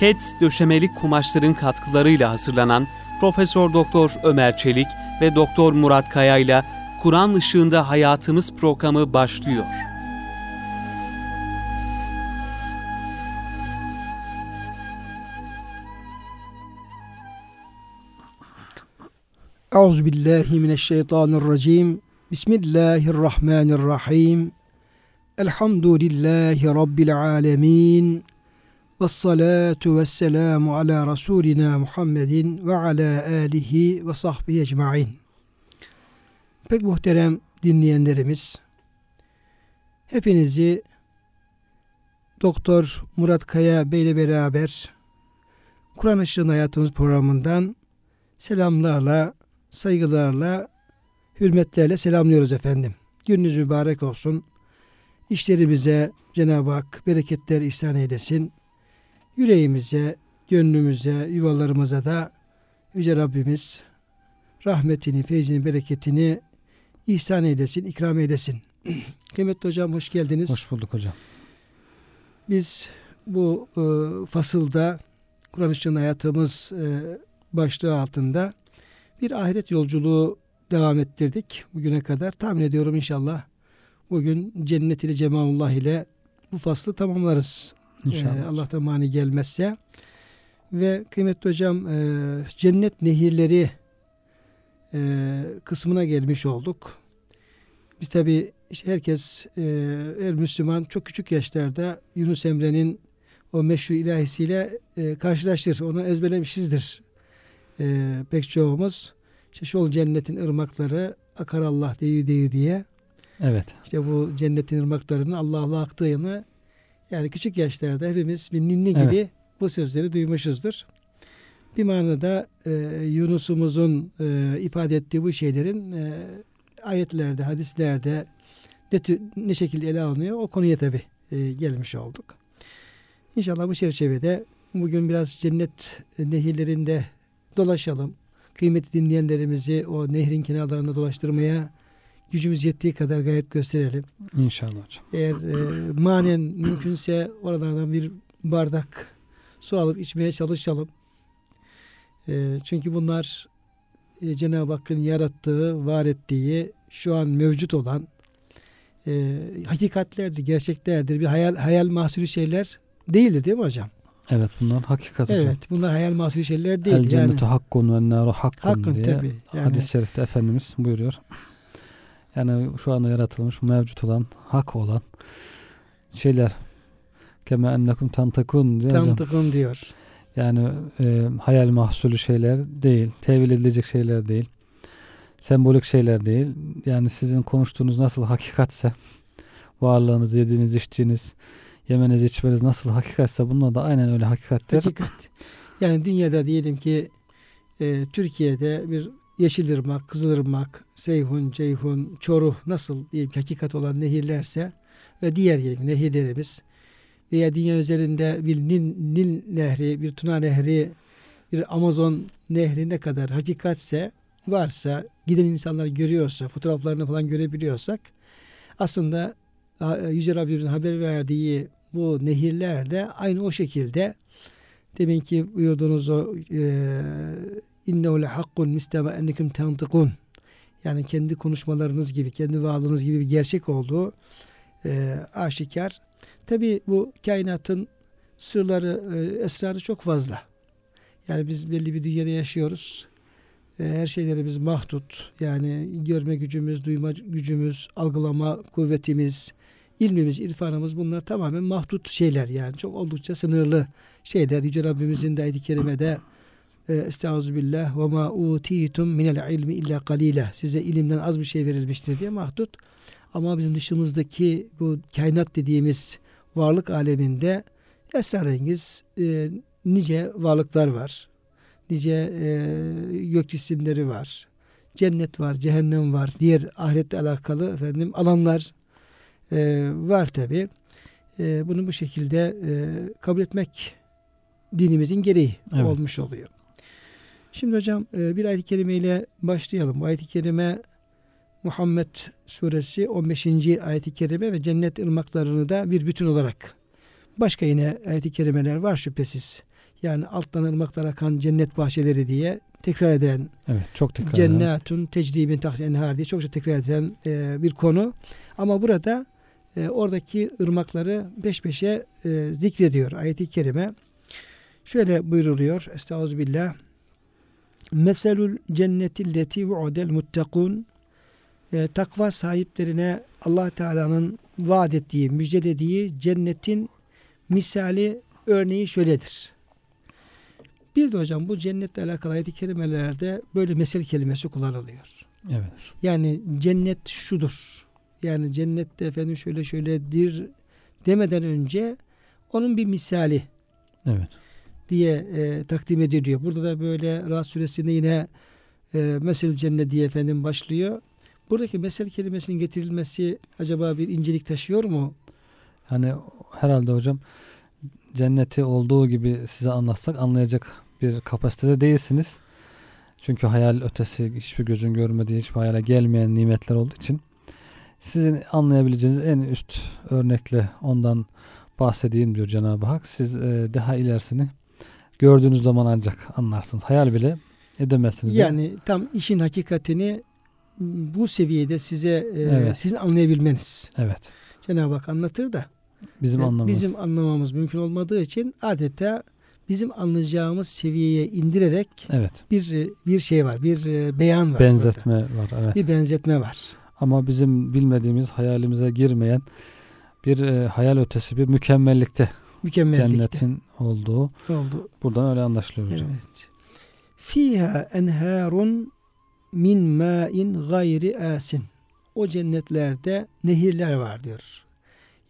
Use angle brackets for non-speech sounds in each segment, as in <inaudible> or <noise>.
Keds döşemelik kumaşların katkılarıyla hazırlanan Profesör Doktor Ömer Çelik ve Doktor Murat Kaya ile Kur'an ışığında hayatımız programı başlıyor. Euzu billahi mineşşeytanirracim. Bismillahirrahmanirrahim. Elhamdülillahi rabbil alamin. Ves salatu vesselamu ala rasulina Muhammedin ve ala alihi ve sahbihi ecmaîn. Pek muhterem dinleyenlerimiz, hepinizi Doktor Murat Kaya Bey ile beraber Kur'an Işığın Hayatımız programından selamlarla, saygılarla, hürmetlerle selamlıyoruz efendim. Gününüz mübarek olsun. İşlerimize Cenab-ı Hak bereketler ihsan eylesin. Yüreğimize, gönlümüze, yuvalarımıza da Yüce Rabbimiz rahmetini, feyzini, bereketini ihsan eylesin, ikram eylesin. <clears throat> Kıymetli hocam hoş geldiniz. Hoş bulduk hocam. Biz bu e, fasılda Kur'an için hayatımız e, başlığı altında bir ahiret yolculuğu devam ettirdik bugüne kadar. Tahmin ediyorum inşallah bugün cennet ile cemalullah ile bu faslı tamamlarız. İnşallah. Ee, Allah'tan mani gelmezse. Ve kıymetli hocam e, cennet nehirleri e, kısmına gelmiş olduk. Biz tabi işte herkes e, her Müslüman çok küçük yaşlarda Yunus Emre'nin o meşhur ilahisiyle e, karşılaştır. Onu ezberlemişizdir. E, pek çoğumuz. İşte şu cennetin ırmakları akar Allah deyi deyi diye. Evet. İşte bu cennetin ırmaklarının Allah'la aktığını yani küçük yaşlarda hepimiz bir ninni gibi Evet. bu sözleri duymuşuzdur. Bir manada e, Yunus'umuzun e, ifade ettiği bu şeylerin e, ayetlerde, hadislerde ne, tür- ne şekilde ele alınıyor o konuya tabi gelmiş olduk. İnşallah bu çerçevede bugün biraz cennet nehirlerinde dolaşalım. Kıymetli dinleyenlerimizi o nehrin kenarlarında dolaştırmaya gücümüz yettiği kadar gayet gösterelim. İnşallah hocam. Eğer e, manen mümkünse oralardan bir bardak su alıp içmeye çalışalım. E, çünkü bunlar e, Cenab-ı Hakk'ın yarattığı, var ettiği, şu an mevcut olan e, hakikatlerdir, gerçeklerdir. Bir hayal hayal mahsulü şeyler değildir değil mi hocam? Evet bunlar hakikat hocam. Evet, bunlar hayal mahsulü şeyler değil. El cennetu hakkun ve nâru hakkun, hakkın diye tabii. Yani, hadis-i şerifte Efendimiz buyuruyor. Yani şu anda yaratılmış, mevcut olan, hak olan şeyler kema ennekum tantakun diyor tantıkın diyor. Yani e, hayal mahsulü şeyler değil, tevil edilecek şeyler değil, sembolik şeyler değil. Yani sizin konuştuğunuz nasıl hakikatse, varlığınız, yediğiniz, içtiğiniz, yemeniz, içmeniz nasıl hakikatse bunlar da aynen öyle hakikattir. Hakikat. Yani dünyada diyelim ki e, Türkiye'de bir Yeşilırmak, Kızılırmak, Seyhun, Ceyhun, Çoruh nasıl diyelim ki hakikat olan nehirlerse ve diğer diyelim nehirlerimiz veya dünya üzerinde bir Nil, Nil nehri, bir Tuna nehri, bir Amazon nehri ne kadar hakikatse varsa, giden insanlar görüyorsa, fotoğraflarını falan görebiliyorsak aslında Yüce Rabbimizin haber verdiği bu nehirler de aynı o şekilde. Demin ki buyurduğunuz o e, innehu le hakkun misleme ennekum tentikun yani kendi konuşmalarınız gibi, kendi varlığınız gibi bir gerçek olduğu e, aşikar. Tabi bu kainatın sırları, e, esrarı çok fazla. Yani biz belli bir dünyada yaşıyoruz. E, her şeylerimiz mahdut. Yani görme gücümüz, duyma gücümüz, algılama kuvvetimiz, ilmimiz, irfanımız bunlar tamamen mahdut şeyler yani. Çok oldukça sınırlı şeyler. Yüce Rabbimizin de ayet-i kerimede Estağfirullah ve ma utitum minel ilmi illa kalile. Size ilimden az bir şey verilmiştir diye mahdut. Ama bizim dışımızdaki bu kainat dediğimiz varlık aleminde esrarengiz e, nice varlıklar var. Nice e, gök cisimleri var. Cennet var, cehennem var. Diğer ahiretle alakalı efendim alanlar e, var tabi. E, bunu bu şekilde e, kabul etmek dinimizin gereği Evet. olmuş oluyor. Şimdi hocam e, bir ayet-i kerimeyle başlayalım. Bu ayet-i kerime Muhammed suresi 15. ayet-i kerime ve cennet ırmaklarını da bir bütün olarak başka yine ayet-i kerimeler var şüphesiz. Yani alttan ırmaklar akan cennet bahçeleri diye tekrar edilen Evet çok tekrar cennetun tecribin tahti enhar diye çokça tekrar edilen e, bir konu. Ama burada e, oradaki ırmakları peş peşe e, zikrediyor ayet-i kerime. Şöyle buyruluyor. Estağfirullah. Meselul cenneti leti vu'del muttakun e, takva sahiplerine Allah Teala'nın vaat ettiği, müjdelediği cennetin misali örneği şöyledir. Bir de hocam bu cennetle alakalı ayet-i kerimelerde böyle mesel kelimesi kullanılıyor. Evet. Yani cennet şudur. Yani cennette efendim şöyle şöyledir demeden önce onun bir misali Evet. Diye e, takdim ediliyor. Burada da böyle Rahat suresinde yine e, mesel cennet diye efendim başlıyor. Buradaki mesel kelimesinin getirilmesi acaba bir incelik taşıyor mu? Hani herhalde hocam cenneti olduğu gibi size anlatsak anlayacak bir kapasitede değilsiniz. Çünkü hayal ötesi hiçbir gözün görmediği, hiçbir hayale gelmeyen nimetler olduğu için sizin anlayabileceğiniz en üst örnekle ondan bahsedeyim diyor Cenab-ı Hak. Siz e, daha ilerisini gördüğünüz zaman ancak anlarsınız. Hayal bile edemezsiniz. de. Yani tam işin hakikatini bu seviyede size e, Evet. sizin anlayabilmeniz. Evet. Cenab-ı Hak anlatır da Bizim e, anlamamız. bizim anlamamız mümkün olmadığı için adeta bizim anlayacağımız seviyeye indirerek Evet. bir e, bir şey var, bir e, beyan var. burada. Benzetme var. Evet. Bir benzetme var. Ama bizim bilmediğimiz hayalimize girmeyen bir e, hayal ötesi bir mükemmellikte Mükemmellikte cennetin olduğu oldu. buradan öyle anlaşılıyor hocam. Evet. Fiha enharun min ma'in gayri asin. O cennetlerde nehirler var diyor.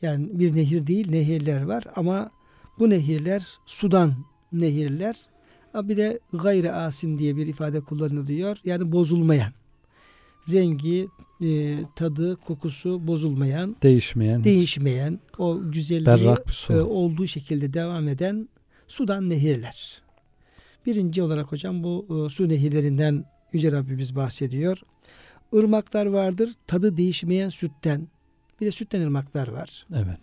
Yani bir nehir değil nehirler var ama bu nehirler sudan nehirler. Bir de gayri asin diye bir ifade kullanılıyor. Yani bozulmayan. Rengi, e, tadı, kokusu bozulmayan, Değişmeyen, değişmeyen, o güzelliği e, olduğu şekilde devam eden sudan nehirler. Birinci olarak hocam bu e, su nehirlerinden Yüce Rabbimiz bahsediyor. Irmaklar vardır tadı değişmeyen sütten. Bir de sütten ırmaklar var. evet.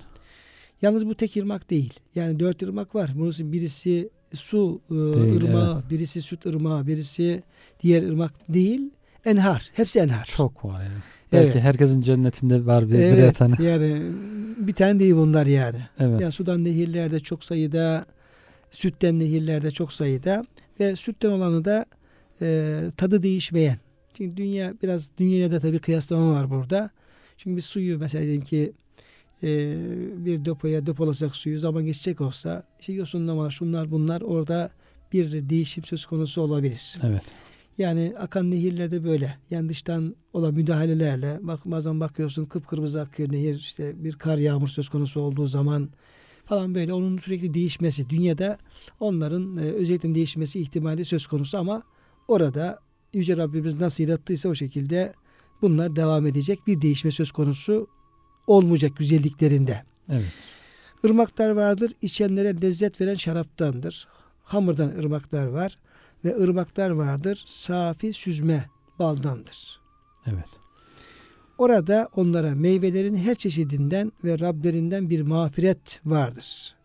Yalnız bu tek ırmak değil. Yani dört ırmak var. Burası birisi su e, Değil, ırmağı, birisi süt ırmağı, birisi diğer ırmak değil. Enhar. Hepsi enhar. Çok var yani. Evet. Belki herkesin cennetinde var bir, birer Evet, tane. <laughs> yani bir tane değil bunlar yani. Evet. Yani sudan nehirlerde çok sayıda, sütten nehirlerde çok sayıda ve sütten olanı da e, tadı değişmeyen. Çünkü dünya biraz dünyaya da tabii kıyaslama var burada. Çünkü biz suyu mesela diyelim ki e, bir depoya depolasak suyu zaman geçecek olsa işte yosunlama şunlar bunlar orada bir değişim söz konusu olabilir. Evet. Yani akan nehirlerde böyle. Yani dıştan olan müdahalelerle bak bazen bakıyorsun kıpkırmızı akıyor nehir işte bir kar yağmur söz konusu olduğu zaman falan böyle onun sürekli değişmesi dünyada onların e, özellikle değişmesi ihtimali söz konusu ama orada Yüce Rabbimiz nasıl yarattıysa o şekilde bunlar devam edecek bir değişme söz konusu olmayacak güzelliklerinde. Evet. Irmaklar vardır. içenlere lezzet veren şaraptandır. Hamurdan ırmaklar var. Ve ırmaklar vardır. Safi süzme baldandır. Evet. Orada onlara meyvelerin her çeşidinden ve Rablerinden bir mağfiret vardır.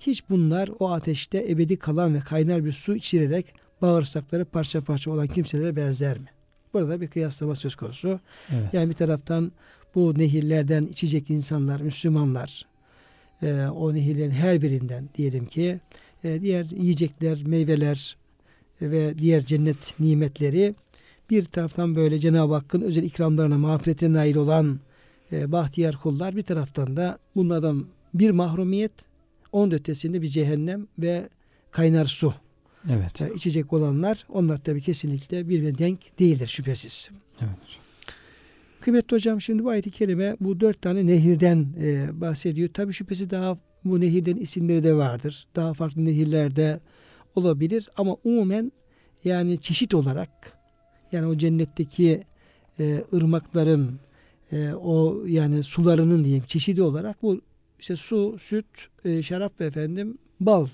Hiç bunlar o ateşte ebedi kalan ve kaynar bir su içirerek bağırsakları parça parça olan kimselere benzer mi? Burada bir kıyaslama söz konusu. Evet. Yani bir taraftan bu nehirlerden içecek insanlar, Müslümanlar, e, o nehirlerin her birinden diyelim ki e, diğer yiyecekler, meyveler ve diğer cennet nimetleri bir taraftan böyle Cenab-ı Hakk'ın özel ikramlarına, mağfiretine nail olan e, bahtiyar kullar bir taraftan da bunlardan bir mahrumiyet, onun ötesinde bir cehennem ve kaynar su Evet. e, içecek olanlar onlar tabi kesinlikle birbirine denk değildir şüphesiz. Evet. Kıymetli hocam şimdi bu ayet-i kerime bu dört tane nehirden e, bahsediyor. Tabi şüphesiz daha bu nehirlerin isimleri de vardır. Daha farklı nehirlerde olabilir ama umumen yani çeşit olarak yani o cennetteki e, ırmakların e, o yani sularının diyeyim çeşidi olarak bu işte su, süt, e, şarap ve efendim bal.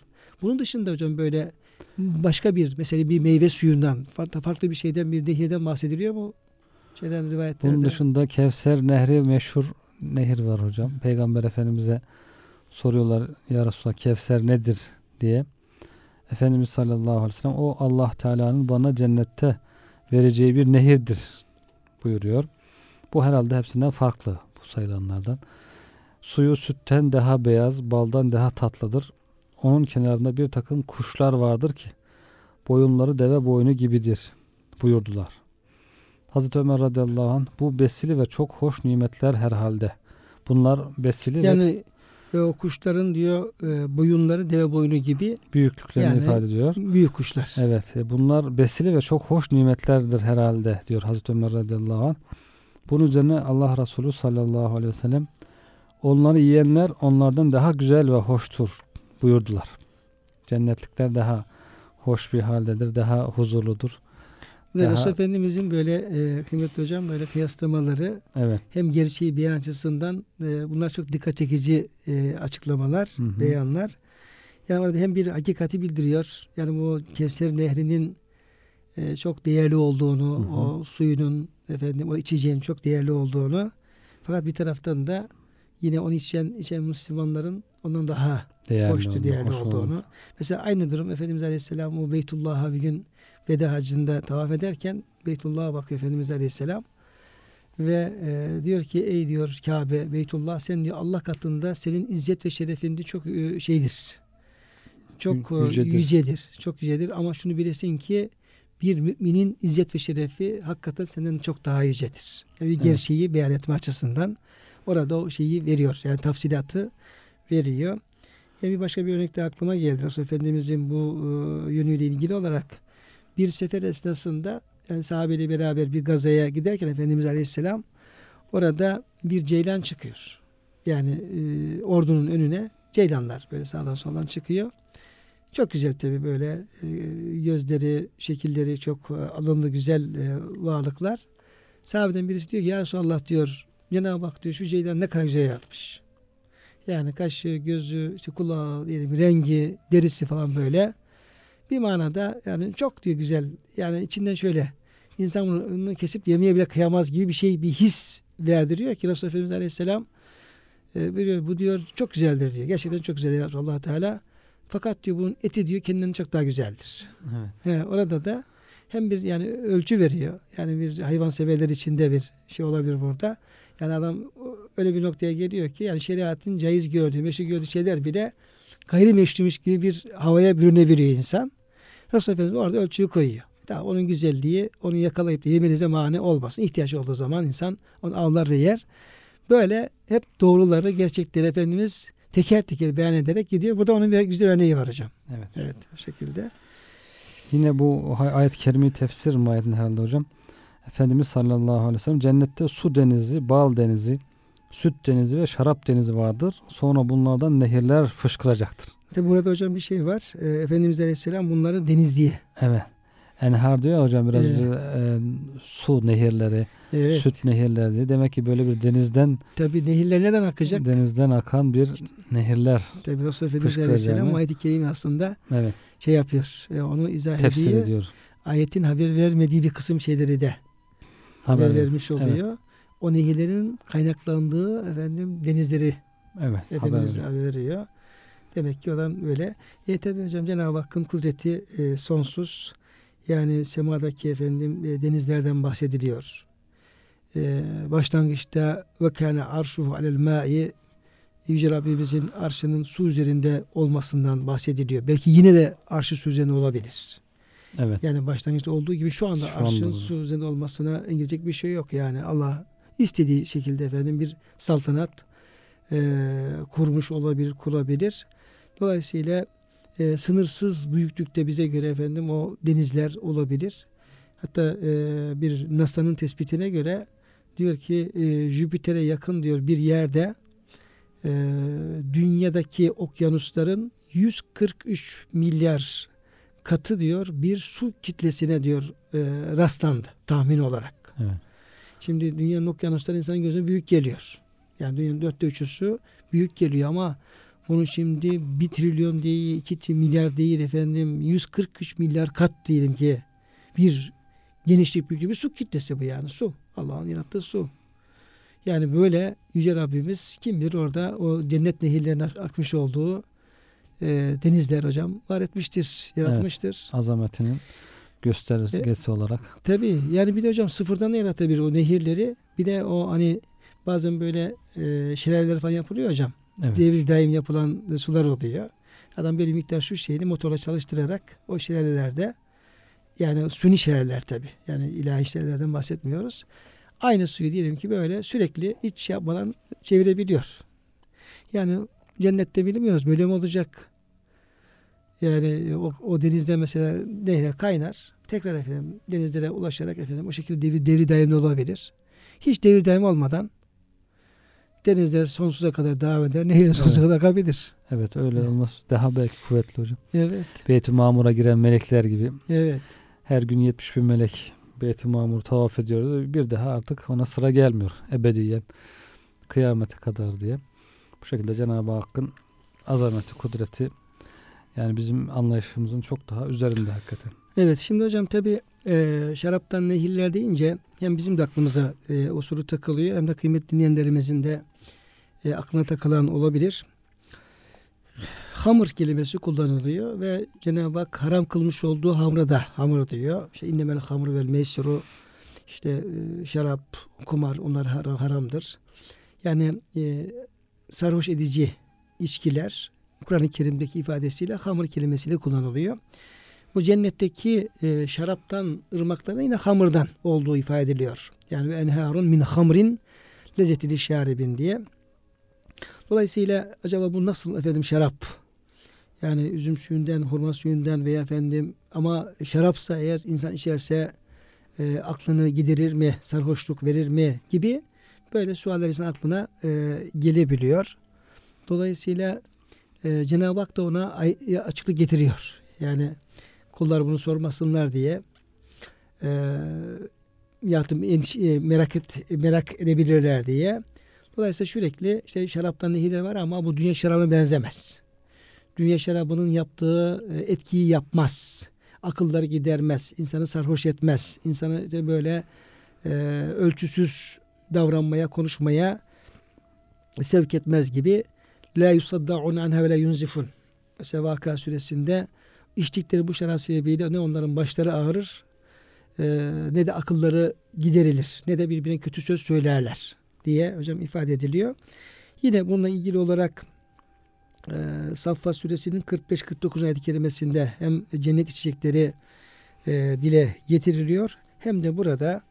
Bunun dışında hocam böyle başka bir mesela bir meyve suyundan farklı, bir şeyden bir nehirden bahsediliyor mu? Şeyden rivayetlerde. Bunun dışında Kevser Nehri meşhur nehir var hocam. Peygamber Efendimiz'e soruyorlar ya Resulallah Kevser nedir diye. Efendimiz sallallahu aleyhi ve sellem o Allah Teala'nın bana cennette vereceği bir nehirdir buyuruyor. Bu herhalde hepsinden farklı bu sayılanlardan. Suyu sütten daha beyaz, baldan daha tatlıdır. Onun kenarında bir takım kuşlar vardır ki boyunları deve boynu gibidir buyurdular. Hazreti Ömer radıyallahu anh bu besili ve çok hoş nimetler herhalde. Bunlar besili ve Yani e, o kuşların diyor e, boyunları deve boynu gibi büyüklüklerini yani- ifade ediyor. büyük kuşlar. Evet e, bunlar besili ve çok hoş nimetlerdir herhalde diyor Hazreti Ömer radıyallahu anh. Bunun üzerine Allah Resulü sallallahu aleyhi ve sellem onları yiyenler onlardan daha güzel ve hoştur buyurdular. Cennetlikler daha hoş bir haldedir, daha huzurludur. Ve Resul Efendimizin böyle e, kıymetli hocam böyle kıyaslamaları Evet. hem gerçeği beyan açısından e, bunlar çok dikkat çekici e, açıklamalar, Hı hı. beyanlar. Yani orada hem bir hakikati bildiriyor. Yani bu Kevser Nehri'nin e, çok değerli olduğunu, Hı hı. o suyunun efendim o içeceğin çok değerli olduğunu. Fakat bir taraftan da yine onu içen içen Müslümanların ondan daha Değerli hoştu, oldu, değerli hoş oldu. olduğunu. Mesela aynı durum Efendimiz Aleyhisselam o Beytullah'a bir gün veda hacında tavaf ederken Beytullah'a bakıyor Efendimiz Aleyhisselam ve e, diyor ki ey diyor Kabe Beytullah sen diyor Allah katında senin izzet ve şerefin diyor çok e, şeydir. Çok Yü- e, yücedir. yücedir. Çok yücedir ama şunu bilesin ki bir müminin izzet ve şerefi hakikaten senden çok daha yücedir. Yani bir Evet. gerçeği beyan etme açısından orada o şeyi veriyor. Yani tafsilatı veriyor. Ya bir başka bir örnek de aklıma geldi. Resul Efendimizin bu e, yönüyle ilgili olarak bir sefer esnasında yani sahabeyle beraber bir gazaya giderken Efendimiz Aleyhisselam orada bir ceylan çıkıyor. Yani e, ordunun önüne ceylanlar böyle sağdan soldan çıkıyor. Çok güzel tabi böyle e, gözleri, şekilleri çok e, alımlı güzel e, varlıklar. Sahabeden birisi diyor ki ya Resulallah diyor Cenab-ı Hak diyor şu ceylan ne kadar güzel yaratmış. Yani kaşı, gözü, işte kulağı, diyelim, rengi, derisi falan böyle. Bir manada yani çok diyor güzel. Yani içinden şöyle insan bunu kesip yemeye bile kıyamaz gibi bir şey, bir his verdiriyor ki Resulullah Efendimiz Aleyhisselam e, biliyor, bu diyor çok güzeldir diyor. Gerçekten çok güzel allah Teala. Fakat diyor bunun eti diyor kendinden çok daha güzeldir. Evet. He, orada da hem bir yani ölçü veriyor. Yani bir hayvan severler içinde bir şey olabilir burada. Yani adam öyle bir noktaya geliyor ki yani şeriatın caiz gördüğü, meşru gördüğü şeyler bile gayrimeşruymuş gibi bir havaya bürünebiliyor insan. Resulullah Efendimiz orada ölçüyü koyuyor. Daha onun güzelliği onu yakalayıp da yemenize mani olmasın. İhtiyaç olduğu zaman insan onu avlar ve yer. Böyle hep doğruları, gerçekleri Efendimiz teker teker beyan ederek gidiyor. Burada onun bir güzel örneği var hocam. Evet. Evet, o şekilde. Yine bu ayet-i kerime tefsir ayetinde herhalde hocam. Efendimiz sallallahu aleyhi ve sellem cennette su denizi, bal denizi, süt denizi ve şarap denizi vardır. Sonra bunlardan nehirler fışkıracaktır. Tabi burada hocam bir şey var. Ee, Efendimiz Aleyhisselam bunları deniz diye. Evet. Enhar diyor ya hocam biraz Evet. e, su nehirleri, Evet. süt nehirleri diye. Demek ki böyle bir denizden Tabi nehirler neden akacak? denizden akan bir nehirler. Tabi Resulullah Efendimiz. Aleyhisselam ayet-i kerime aslında Evet. şey yapıyor. e, onu izah Tefsir ediyor. ediyor. Ayetin haber vermediği bir kısım şeyleri de haber, Haber ver- vermiş oluyor. O nehirlerin kaynaklandığı efendim denizleri Evet. Efendimiz veriyor. haber veriyor. Demek ki olan böyle. E tabi hocam Cenab-ı Hakk'ın kudreti e, sonsuz. Yani semadaki efendim e, denizlerden bahsediliyor. E, başlangıçta ve kâne arşuhu alel ma'i Yüce Rabbimizin arşının su üzerinde olmasından bahsediliyor. Belki yine de arşı su üzerinde olabilir. Evet. Yani başlangıçta olduğu gibi şu anda Şu anda arşın da. su üzerinde olmasına engelecek bir şey yok. Yani Allah istediği şekilde efendim bir saltanat e, kurmuş olabilir, kurabilir. Dolayısıyla e, sınırsız büyüklükte bize göre efendim o denizler olabilir. Hatta e, bir NASA'nın tespitine göre diyor ki e, Jüpiter'e yakın diyor bir yerde e, dünyadaki okyanusların 143 milyar katı diyor bir su kitlesine diyor e, rastlandı tahmin olarak. Evet. Şimdi dünyanın okyanusları insanın gözüne büyük geliyor. Yani dünyanın dörtte üçü su büyük geliyor ama bunu şimdi bir trilyon değil, iki milyar değil efendim 143 milyar kat diyelim ki bir genişlik büyüklüğü bir su kitlesi bu yani su. Allah'ın yarattığı su. Yani böyle Yüce Rabbimiz kim bilir orada o cennet nehirlerine akmış olduğu e, denizler hocam var etmiştir, yaratmıştır. Azametinin göstergesi olarak. Tabii yani bir de hocam sıfırdan yaratabilir o nehirleri. Bir de o hani bazen böyle e, şelaleler falan yapılıyor hocam. Evet. Devir daim yapılan sular oluyor. Adam bir miktar şu şeyini motorla çalıştırarak o şelalelerde yani suni şelaleler tabi. Yani ilahi şelalelerden bahsetmiyoruz. Aynı suyu diyelim ki böyle sürekli hiç şey yapmadan çevirebiliyor. Yani cennette bilmiyoruz böyle mi olacak? Yani o, o denizde mesela nehre kaynar. Tekrar efendim denizlere ulaşarak efendim o şekilde devir, devri daimli olabilir. Hiç devir daim olmadan denizler sonsuza kadar devam eder. Nehir sonsuza Evet. kadar akabilir. Evet öyle Evet. olması daha belki kuvvetli hocam. Evet. Beyt-i Mamur'a giren melekler gibi Evet. her gün 70 bin melek Beyt-i Mamur tavaf ediyor. Bir daha artık ona sıra gelmiyor ebediyen kıyamete kadar diye. Bu şekilde Cenab-ı Hakk'ın azameti, kudreti yani bizim anlayışımızın çok daha üzerinde hakikaten. Evet şimdi hocam tabi e, şaraptan nehirler deyince hem bizim de aklımıza e, o soru takılıyor hem de kıymetli dinleyenlerimizin de e, aklına takılan olabilir. Hamur kelimesi kullanılıyor ve Cenab-ı Hak haram kılmış olduğu hamra da hamur diyor. İşte innemel hamru vel meysru işte e, şarap, kumar onlar haram, haramdır. Yani e, sarhoş edici içkiler Kur'an-ı Kerim'deki ifadesiyle hamur kelimesiyle kullanılıyor. Bu cennetteki e, şaraptan, ırmaklardan yine hamurdan olduğu ifade ediliyor. Yani ve enharun min hamrin lezzetili şaribin diye. Dolayısıyla acaba bu nasıl efendim şarap? Yani üzüm suyundan, hurma suyundan veya efendim ama şarapsa eğer insan içerse e, aklını giderir mi, sarhoşluk verir mi gibi böyle sualler insan aklına e, gelebiliyor. Dolayısıyla e, Cenab-ı Hak da ona açıklık getiriyor. Yani kullar bunu sormasınlar diye e, endişe- e, merak et, merak edebilirler diye. Dolayısıyla sürekli işte şaraptan nehirler var ama bu dünya şarabına benzemez. Dünya şarabının yaptığı e, etkiyi yapmaz. Akılları gidermez. insanı sarhoş etmez. insanı işte böyle e, ölçüsüz davranmaya, konuşmaya sevk etmez gibi la yusaddaun anha ve la yunzifun. Mesela Vaka suresinde içtikleri bu şarap sebebiyle ne onların başları ağrır e, ne de akılları giderilir ne de birbirine kötü söz söylerler diye hocam ifade ediliyor. Yine bununla ilgili olarak e, Saffa suresinin 45-49 ayet-i kerimesinde hem cennet içecekleri e, dile getiriliyor hem de burada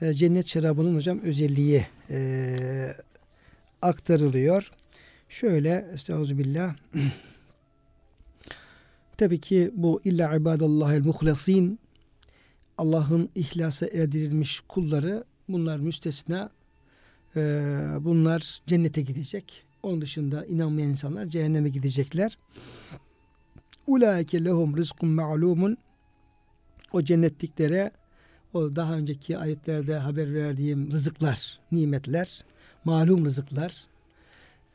e, cennet şarabının hocam özelliği e, aktarılıyor. Şöyle estağfirullah <clears throat> Tabii ki bu illa ibadallahil muhlasin Allah'ın ihlasa erdirilmiş kulları bunlar müstesna e, bunlar cennete gidecek. Onun dışında inanmayan insanlar cehenneme gidecekler. Ulaike lehum rizkun ma'lumun o cennetliklere o daha önceki ayetlerde haber verdiğim rızıklar, nimetler, malum rızıklar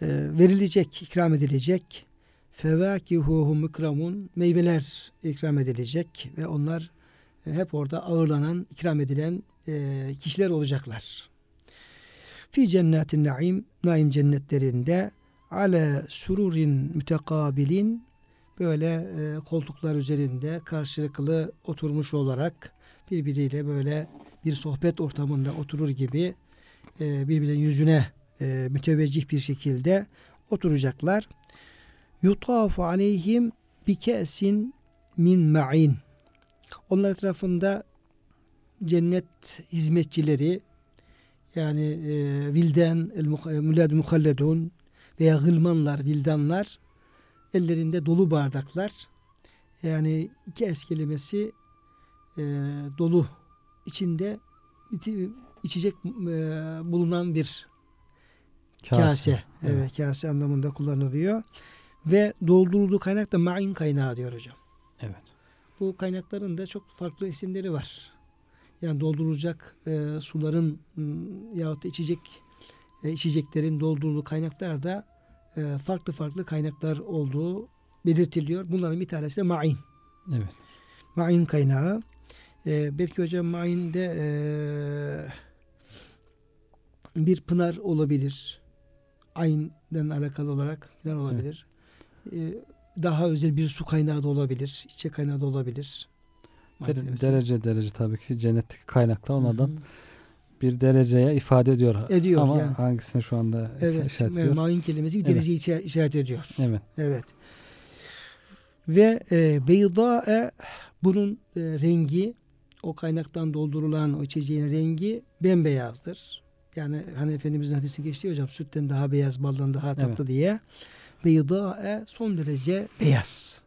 verilecek, ikram edilecek. Fevakihuhu mukramun meyveler ikram edilecek ve onlar e, hep orada ağırlanan, ikram edilen e, kişiler olacaklar. Fi cennetin naim, naim cennetlerinde ale sururin mütekabilin böyle e, koltuklar üzerinde karşılıklı oturmuş olarak birbiriyle böyle bir sohbet ortamında oturur gibi e, birbirinin yüzüne e, müteveccih bir şekilde oturacaklar. Yutafu aleyhim bi ke'sin min ma'in. Onlar etrafında cennet hizmetçileri yani e, vilden, el mülad muhalledun veya gılmanlar, vildanlar ellerinde dolu bardaklar. Yani iki es kelimesi e, dolu içinde içi- içecek e, bulunan bir kase. Evet. kase anlamında kullanılıyor. Ve doldurulduğu kaynak da ma'in kaynağı diyor hocam. Evet. Bu kaynakların da çok farklı isimleri var. Yani doldurulacak e, suların yahut da içecek e, içeceklerin doldurulduğu kaynaklar da e, farklı farklı kaynaklar olduğu belirtiliyor. Bunların bir tanesi de ma'in. Evet. Ma'in kaynağı. E, belki hocam ma'inde e, bir pınar olabilir. Ayn'den alakalı olarak pınar olabilir. E, daha özel bir su kaynağı da olabilir, içecek kaynağı da olabilir. Maddesi. derece derece tabii ki cennetteki kaynaklar onlardan bir dereceye ifade ediyor. Ediyor Ama yani. hangisini şu anda Evet, işaret ediyor? main kelimesi bir Evet. dereceyi işa- işaret ediyor. Evet. Evet. Ve e, beydae bunun e, rengi o kaynaktan doldurulan o içeceğin rengi bembeyazdır. Yani hani Efendimizin hadisi geçti hocam sütten daha beyaz baldan daha tatlı Evet. diye. Beydae son derece beyaz.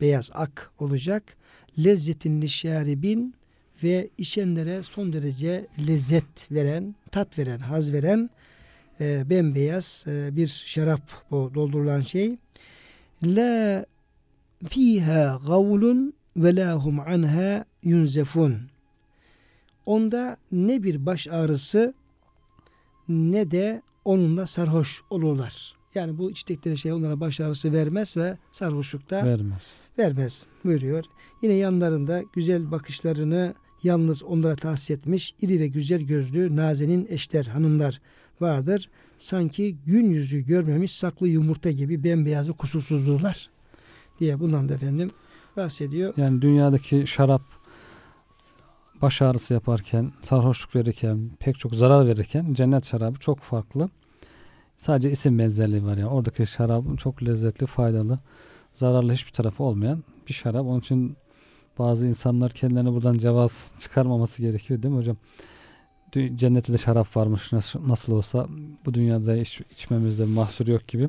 Beyaz ak olacak. Lezzetin şaribin ve içenlere son derece lezzet veren, tat veren, haz veren e, bembeyaz e, bir şarap bu doldurulan şey. La fiha gavlun ve la hum anha yunzefun. Onda ne bir baş ağrısı ne de onunla sarhoş olurlar. Yani bu içtikleri şey onlara baş ağrısı vermez ve sarhoşlukta Vermez. vermez buyuruyor. Yine yanlarında güzel bakışlarını yalnız onlara tahsis etmiş iri ve güzel gözlü nazenin eşler hanımlar vardır. Sanki gün yüzü görmemiş saklı yumurta gibi bembeyaz ve kusursuzdular diye bundan da efendim bahsediyor. Yani dünyadaki şarap baş ağrısı yaparken, sarhoşluk verirken, pek çok zarar verirken cennet şarabı çok farklı. Sadece isim benzerliği var yani. Oradaki şarabın çok lezzetli, faydalı, zararlı hiçbir tarafı olmayan bir şarap. Onun için bazı insanlar kendilerine buradan cevaz çıkarmaması gerekiyor değil mi hocam? Cennette de şarap varmış nasıl, nasıl olsa bu dünyada iç, içmemizde mahsur yok gibi.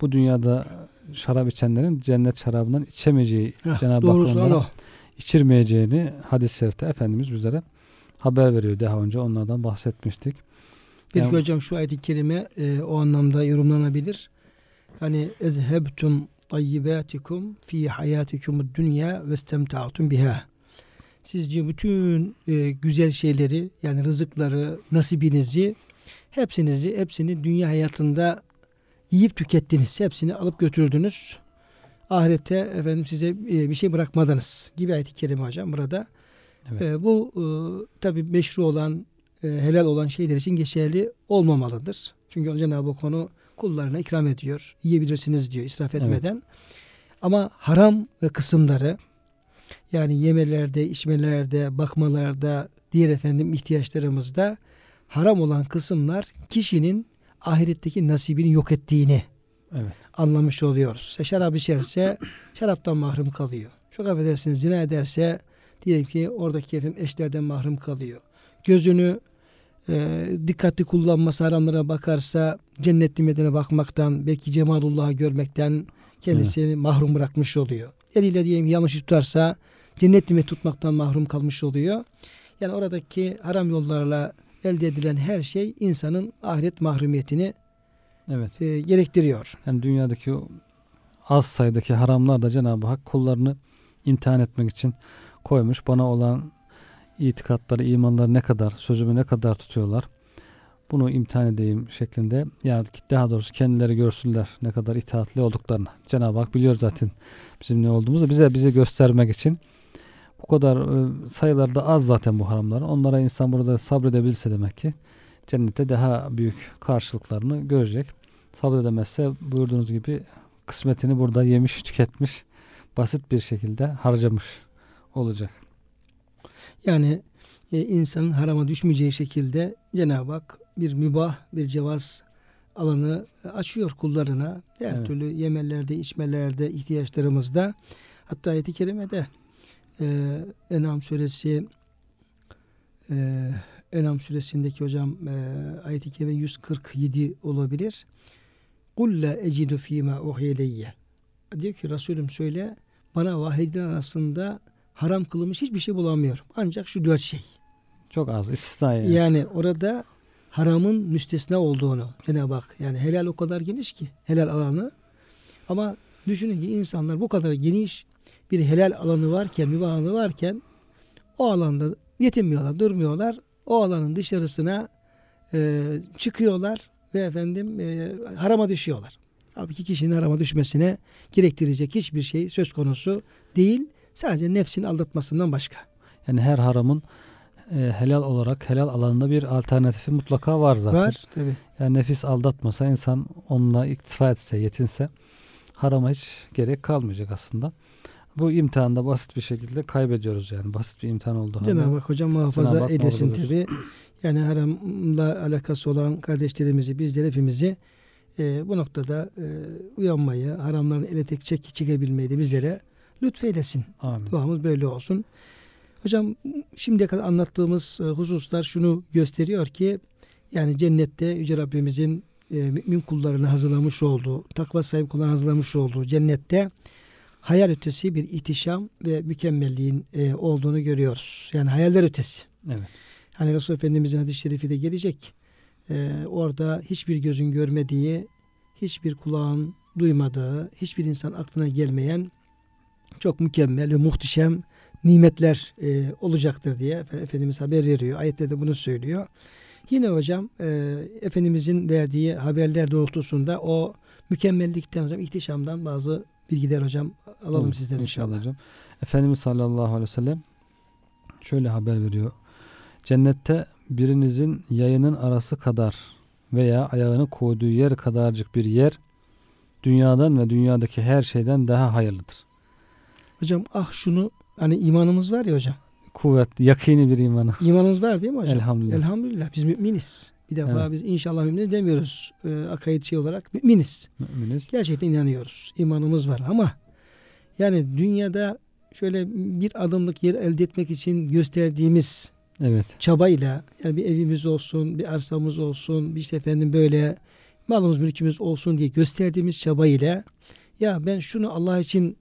Bu dünyada şarap içenlerin cennet şarabından içemeyeceği Heh, Cenab-ı Hak onlara. İçirmeyeceğini hadis-i şerifte Efendimiz bizlere haber veriyor. Daha önce onlardan bahsetmiştik. Belki Yani- hocam şu ayet-i kerime e, o anlamda yorumlanabilir. Hani ezhebtum tayyibatikum fi hayatikum dünya ve istemta'tum biha. Siz diyor bütün e, güzel şeyleri yani rızıkları, nasibinizi hepsinizi hepsini dünya hayatında yiyip tükettiniz. Hepsini alıp götürdünüz. Ahirette efendim size e, bir şey bırakmadınız gibi ayet-i kerime hocam burada. Evet. E, bu e, tabi meşru olan e, helal olan şeyler için geçerli olmamalıdır. Çünkü Cenab-ı Hak onu kullarına ikram ediyor. Yiyebilirsiniz diyor israf Evet. etmeden. Ama haram kısımları yani yemelerde, içmelerde, bakmalarda, diğer efendim ihtiyaçlarımızda haram olan kısımlar kişinin ahiretteki nasibini yok ettiğini Evet. anlamış oluyoruz. İşte şarap içerse <clears throat> şaraptan mahrum kalıyor. Çok affedersiniz zina ederse diyelim ki oradaki efendim eşlerden mahrum kalıyor. Gözünü e, dikkatli kullanması haramlara bakarsa cennet nimetine bakmaktan belki cemalullah'ı görmekten kendisini mahrum bırakmış oluyor. Eliyle diyelim yanlış tutarsa cennet nimeti tutmaktan mahrum kalmış oluyor. Yani oradaki haram yollarla elde edilen her şey insanın ahiret mahrumiyetini Evet. e, gerektiriyor. Yani dünyadaki o az sayıdaki haramlar da Cenab-ı Hak kullarını imtihan etmek için koymuş. Bana olan itikatları, imanları ne kadar, sözümü ne kadar tutuyorlar. Bunu imtihan edeyim şeklinde. Yani daha doğrusu kendileri görsünler ne kadar itaatli olduklarını. Cenab-ı Hak biliyor zaten bizim ne olduğumuzu. Bize bize göstermek için bu kadar sayılarda az zaten bu haramların. Onlara insan burada sabredebilse demek ki cennette daha büyük karşılıklarını görecek. Sabredemezse buyurduğunuz gibi kısmetini burada yemiş, tüketmiş, basit bir şekilde harcamış olacak. Yani e, insanın harama düşmeyeceği şekilde Cenab-ı Hak bir mübah, bir cevaz alanı açıyor kullarına. Her Evet. türlü yemelerde, içmelerde, ihtiyaçlarımızda. Hatta ayet-i kerimede e, Enam suresi e, Enam suresindeki hocam e, ayet-i kerime 147 olabilir. Kul la ecidu fîmâ uhyeleyye. Diyor ki Resulüm söyle bana vahyedilen arasında haram kılınmış hiçbir şey bulamıyorum. Ancak şu dört şey. Çok az istisna yani. Yani orada haramın müstesna olduğunu Cenab-ı Hak yani helal o kadar geniş ki helal alanı ama düşünün ki insanlar bu kadar geniş bir helal alanı varken, mübah alanı varken o alanda yetinmiyorlar, durmuyorlar. O alanın dışarısına e, çıkıyorlar ve efendim e, harama düşüyorlar. Halbuki kişinin harama düşmesine gerektirecek hiçbir şey söz konusu değil. Sadece nefsin aldatmasından başka. Yani her haramın e, helal olarak helal alanında bir alternatifi mutlaka var zaten. Var tabi. Yani nefis aldatmasa insan onunla iktifa etse, yetinse harama hiç gerek kalmayacak aslında. Bu imtihanda basit bir şekilde kaybediyoruz yani. Basit bir imtihan oldu. Cenab-ı Hak hocam muhafaza eylesin muhafaza tabi. Yani haramla alakası olan kardeşlerimizi, bizleri hepimizi e, bu noktada e, uyanmayı, haramların ele tek çek çekebilmeyi de bizlere lütfeylesin. Amin. Duamız böyle olsun. Hocam şimdiye kadar anlattığımız e, hususlar şunu gösteriyor ki yani cennette Yüce Rabbimizin e, mümin kullarını hazırlamış olduğu, takva sahibi kullarını hazırlamış olduğu cennette hayal ötesi bir ihtişam ve mükemmelliğin e, olduğunu görüyoruz. Yani hayaller ötesi. Evet. Hani Resul Efendimizin hadis-i şerifi de gelecek. E, orada hiçbir gözün görmediği, hiçbir kulağın duymadığı, hiçbir insan aklına gelmeyen çok mükemmel ve muhteşem nimetler e, olacaktır diye Efendimiz haber veriyor. Ayette de bunu söylüyor. Yine hocam e, Efendimizin verdiği haberler doğrultusunda o mükemmellikten hocam ihtişamdan bazı bilgiler hocam alalım Olur, sizden inşallah. hocam. Efendimiz sallallahu aleyhi ve sellem şöyle haber veriyor. Cennette birinizin yayının arası kadar veya ayağını koyduğu yer kadarcık bir yer dünyadan ve dünyadaki her şeyden daha hayırlıdır. Hocam ah şunu hani imanımız var ya hocam. Kuvvet, yakini bir imanı. İmanımız var değil mi hocam? Elhamdülillah. Elhamdülillah biz müminiz. Bir defa Evet. biz inşallah müminiz demiyoruz. E, akaid şey olarak müminiz. Müminiz. Gerçekten inanıyoruz. İmanımız var ama yani dünyada şöyle bir adımlık yer elde etmek için gösterdiğimiz Evet. çabayla yani bir evimiz olsun, bir arsamız olsun, bir işte efendim böyle malımız mülkümüz olsun diye gösterdiğimiz çabayla ya ben şunu Allah için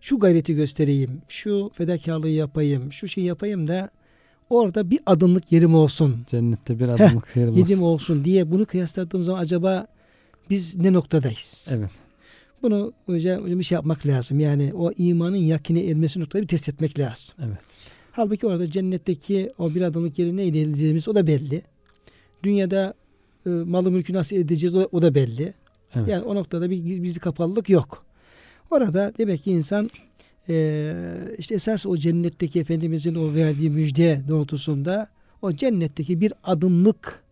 şu gayreti göstereyim, şu fedakarlığı yapayım, şu şeyi yapayım da orada bir adımlık yerim olsun, Cennette bir adımlık yerim yedim olsun. olsun diye bunu kıyasladığım zaman acaba biz ne noktadayız? Evet. Bunu hocam bir şey yapmak lazım. Yani o imanın yakine ermesi noktada bir test etmek lazım. Evet. Halbuki orada cennetteki o bir adımlık yeri neyle elde edeceğimiz o da belli. Dünyada e, malı mülkü nasıl edeceğiz o, o da belli. Evet. Yani o noktada bir gizli kapalılık yok. Orada demek ki insan e, işte esas o cennetteki Efendimizin o verdiği müjde doğrultusunda o cennetteki bir adımlık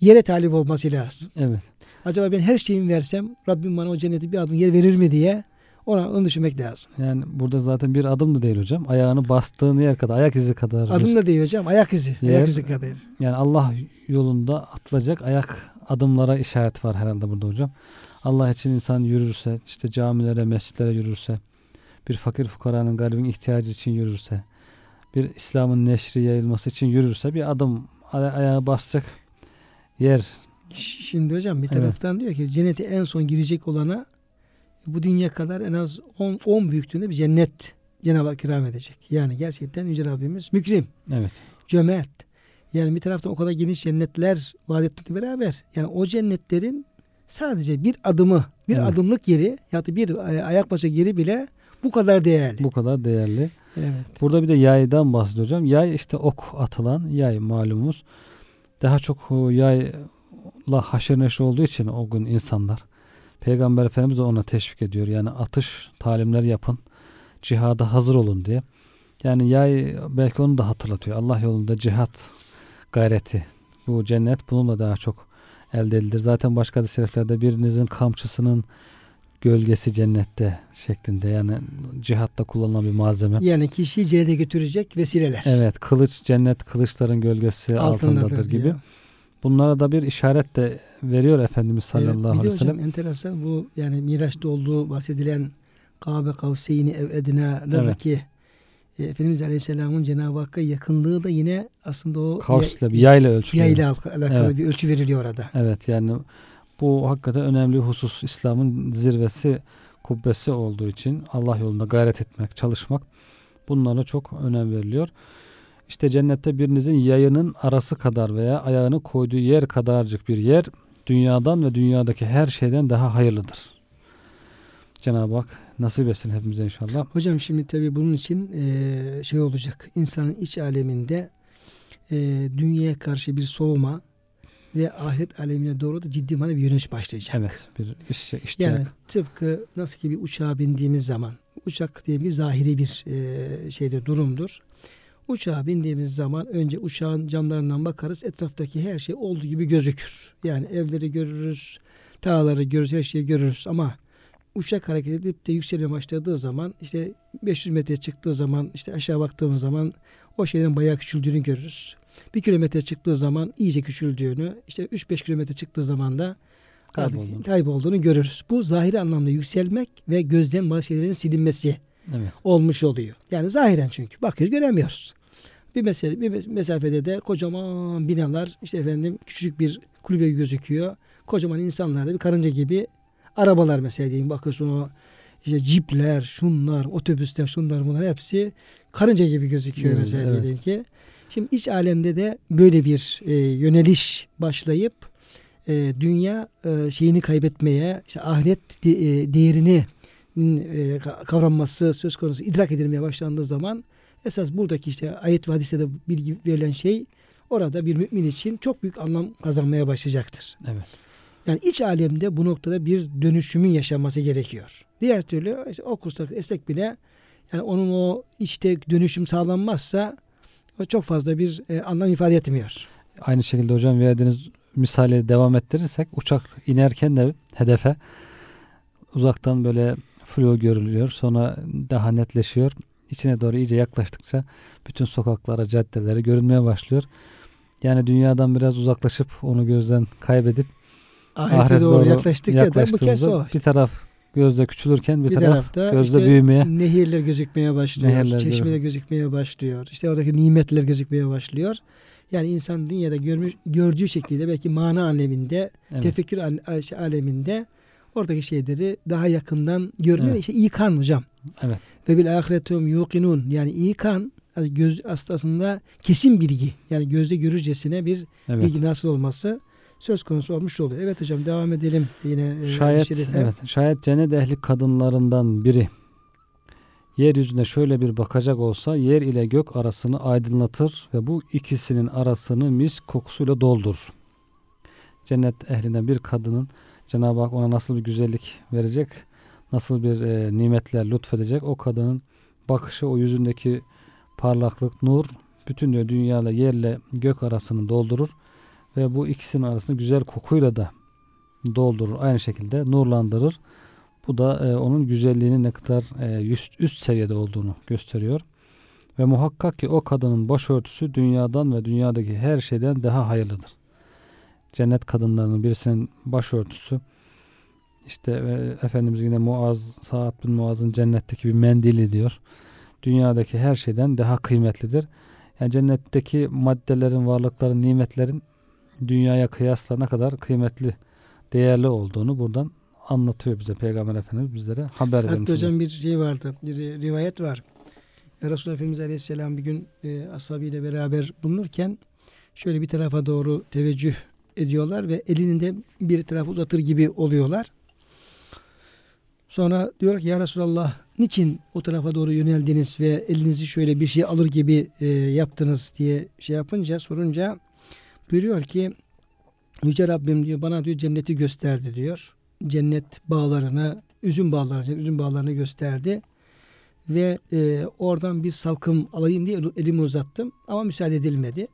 yere talip olması lazım. evet. Acaba ben her şeyimi versem Rabbim bana o cennete bir adım yer verir mi diye ona onu düşünmek lazım. Yani burada zaten bir adım da değil hocam. Ayağını bastığın yer kadar, ayak izi kadar. Adım da değil hocam ayak izi. Yer- Ayak izi kadar. Yani Allah yolunda atılacak ayak adımlara işaret var herhalde burada hocam. Allah için insan yürürse, işte camilere, mescitlere yürürse, bir fakir fukaranın garibin ihtiyacı için yürürse, bir İslam'ın neşri yayılması için yürürse bir adım aya- ayağa basacak yer. Şimdi hocam bir Evet. taraftan diyor ki cennete en son girecek olana bu dünya kadar en az 10 10 büyüklüğünde bir cennet Cenab-ı Hak ikram edecek. Yani gerçekten Yüce Rabbimiz mükrim, Evet. cömert. Yani bir taraftan o kadar geniş cennetler vaat etmekle beraber yani o cennetlerin sadece bir adımı, bir Evet. adımlık yeri ya da bir e, ayak başı yeri bile bu kadar değerli. Bu kadar değerli. Evet. Burada bir de yaydan bahsediyor hocam. Yay işte ok atılan yay malumumuz. Daha çok yayla haşır neşir olduğu için o gün insanlar. Peygamber Efendimiz de ona teşvik ediyor. Yani atış talimler yapın. Cihada hazır olun diye. Yani yay belki onu da hatırlatıyor. Allah yolunda cihat gayreti. Bu cennet bununla daha çok elde edilir. Zaten başka hadis-i şeriflerde birinizin kamçısının gölgesi cennette şeklinde. Yani cihatta kullanılan bir malzeme. Yani kişiyi cennete götürecek vesileler. Evet kılıç cennet kılıçların gölgesi altındadır, gibi. diyor. Bunlara da bir işaret de veriyor Efendimiz Evet, sallallahu de aleyhi ve sellem. hocam enteresan bu yani Miraç'ta olduğu bahsedilen Kabe Kavseyni ev edina'daki e, Efendimiz Aleyhisselam'ın Cenab-ı Hakk'a yakınlığı da yine aslında o Kavsle bir yayla ölçülüyor. yayla alakalı Evet. bir ölçü veriliyor orada. Evet yani bu hakikaten önemli husus. İslam'ın zirvesi, kubbesi olduğu için Allah yolunda gayret etmek, çalışmak bunlara çok önem veriliyor. İşte cennette birinizin yayının arası kadar veya ayağını koyduğu yer kadarcık bir yer dünyadan ve dünyadaki her şeyden daha hayırlıdır. Cenab-ı Hak nasip etsin hepimize inşallah. Hocam şimdi tabii bunun için e, şey olacak. insanın iç aleminde e, dünyaya karşı bir soğuma ve ahiret alemine doğru da ciddi manada bir yöneliş başlayacak. Evet bir iş, iştiyak. Yani tıpkı nasıl ki bir uçağa bindiğimiz zaman uçak diye bir zahiri bir e, şeyde durumdur. Uçağa bindiğimiz zaman önce uçağın camlarından bakarız. Etraftaki her şey olduğu gibi gözükür. Yani evleri görürüz, dağları görürüz, her şeyi görürüz ama uçak hareket edip de yükselmeye başladığı zaman işte 500 metre çıktığı zaman işte aşağı baktığımız zaman o şeylerin bayağı küçüldüğünü görürüz. Bir kilometre çıktığı zaman iyice küçüldüğünü, işte 3-5 kilometre çıktığı zaman da Kaybolduğunu. kaybolduğunu görürüz. Bu zahiri anlamda yükselmek ve gözden bazı şeylerin silinmesi Evet. olmuş oluyor. Yani zahiren çünkü bakıyoruz göremiyoruz. Bir mesele bir mes- mesafede de kocaman binalar işte efendim küçücük bir kulübe gözüküyor. Kocaman insanlar da bir karınca gibi arabalar mesela diyeyim bakıyorsun o işte cipler, şunlar, otobüsler, şunlar bunlar hepsi karınca gibi gözüküyor Evet, mesela evet. diyelim ki. Şimdi iç alemde de böyle bir e, yöneliş başlayıp e, dünya e, şeyini kaybetmeye, işte ahiret de- e, değerini kavranması söz konusu idrak edilmeye başlandığı zaman esas buradaki işte ayet ve hadiste bilgi verilen şey orada bir mümin için çok büyük anlam kazanmaya başlayacaktır. Evet. Yani iç alemde bu noktada bir dönüşümün yaşanması gerekiyor. Diğer türlü işte o kurslar esnek bile yani onun o içte dönüşüm sağlanmazsa o çok fazla bir e, anlam ifade etmiyor. Aynı şekilde hocam verdiğiniz misali devam ettirirsek uçak inerken de hedefe uzaktan böyle flu görülüyor. Sonra daha netleşiyor. İçine doğru iyice yaklaştıkça bütün sokaklara, caddelere görünmeye başlıyor. Yani dünyadan biraz uzaklaşıp onu gözden kaybedip Ahirete ahirete doğru, yaklaştıkça da bu kez o. bir taraf gözde küçülürken bir, Bir taraf tarafta gözde işte büyümeye nehirler gözükmeye başlıyor. Nehirler çeşmeler görüyor. gözükmeye başlıyor. İşte oradaki nimetler gözükmeye başlıyor. Yani insan dünyada görmüş, gördüğü şekliyle belki mana aleminde, evet, tefekkür şey aleminde oradaki şeyleri daha yakından görmüyor. Evet. İşte ikan hocam. evet, Ve bil ahiretum yuqinun. Yani ikan göz aslında kesin bilgi. Yani gözde görürcesine bir evet. bilgi nasıl olması söz konusu olmuş oluyor. Evet hocam devam edelim yine. e, Şayet evet, şayet cennet ehli kadınlarından biri yeryüzüne şöyle bir bakacak olsa yer ile gök arasını aydınlatır ve bu ikisinin arasını mis kokusuyla doldurur. Cennet ehlinden bir kadının Cenab-ı Hak ona nasıl bir güzellik verecek, nasıl bir e, nimetler lütfedecek o kadının bakışı, o yüzündeki parlaklık, nur bütün diyor dünyayla yerle gök arasını doldurur ve bu ikisinin arasını güzel kokuyla da doldurur. Aynı şekilde nurlandırır. Bu da e, onun güzelliğinin ne kadar e, üst, üst seviyede olduğunu gösteriyor. Ve muhakkak ki o kadının başörtüsü dünyadan ve dünyadaki her şeyden daha hayırlıdır. Cennet kadınlarının birisinin başörtüsü işte e, Efendimiz yine Muaz, Sa'd bin Muaz'ın cennetteki bir mendili diyor. Dünyadaki her şeyden daha kıymetlidir. Yani cennetteki maddelerin, varlıkların, nimetlerin dünyaya kıyasla ne kadar kıymetli, değerli olduğunu buradan anlatıyor bize Peygamber Efendimiz bizlere haber vermiş. Hatta hocam bir şey vardı. Bir ri- rivayet var. Resulullah Efendimiz Aleyhisselam bir gün e, ashabıyla beraber bulunurken şöyle bir tarafa doğru teveccüh ediyorlar ve elini de bir tarafa uzatır gibi oluyorlar. Sonra diyor ki ya Resulallah niçin o tarafa doğru yöneldiniz ve elinizi şöyle bir şey alır gibi e, yaptınız diye şey yapınca sorunca buyuruyor ki Yüce Rabbim diyor bana diyor cenneti gösterdi diyor. Cennet bağlarını, üzüm bağlarını, üzüm bağlarını gösterdi. Ve e, oradan bir salkım alayım diye elimi uzattım ama müsaade edilmedi.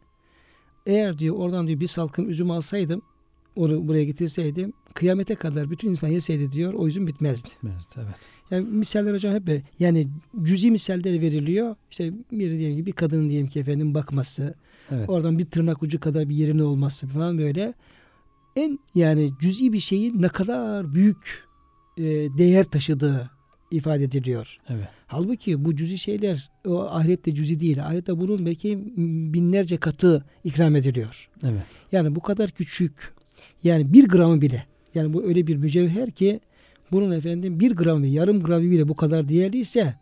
Eğer diyor oradan diyor bir salkım üzüm alsaydım, onu buraya getirseydim, kıyamete kadar bütün insan yeseydi diyor, o üzüm bitmezdi. Evet, evet. Yani misaller hocam hep yani cüzi misaller veriliyor. İşte bir diyelim ki bir kadının diyelim ki efendim bakması, evet. Oradan bir tırnak ucu kadar bir yerine olması falan böyle. En yani cüz'i bir şeyin ne kadar büyük e, değer taşıdığı ifade ediliyor. evet. Halbuki bu cüz'i şeyler o ahirette cüz'i değil. Ahirette bunun belki binlerce katı ikram ediliyor. Evet. Yani bu kadar küçük yani bir gramı bile yani bu öyle bir mücevher ki bunun efendim bir gramı yarım gramı bile bu kadar değerliyse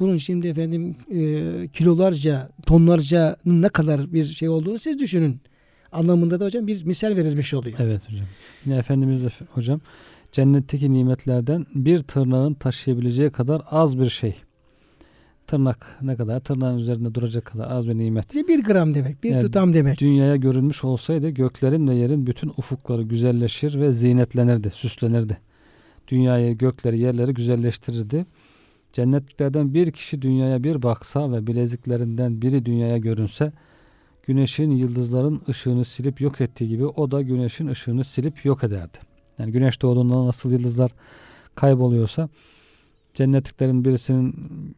bunun şimdi efendim e, kilolarca tonlarca ne kadar bir şey olduğunu siz düşünün. Anlamında da hocam bir misal verilmiş oluyor. Evet hocam. Yine Efendimiz de hocam cennetteki nimetlerden bir tırnağın taşıyabileceği kadar az bir şey. Tırnak ne kadar? Tırnağın üzerinde duracak kadar az bir nimet. Bir gram demek, bir Yani tutam demek. Dünyaya görünmüş olsaydı göklerin ve yerin bütün ufukları güzelleşir ve zinetlenirdi, süslenirdi. Dünyayı, gökleri, yerleri güzelleştirirdi. Cennetliklerden bir kişi dünyaya bir baksa ve bileziklerinden biri dünyaya görünse güneşin, yıldızların ışığını silip yok ettiği gibi o da güneşin ışığını silip yok ederdi. Yani güneş doğduğunda nasıl yıldızlar kayboluyorsa cennetliklerin birisinin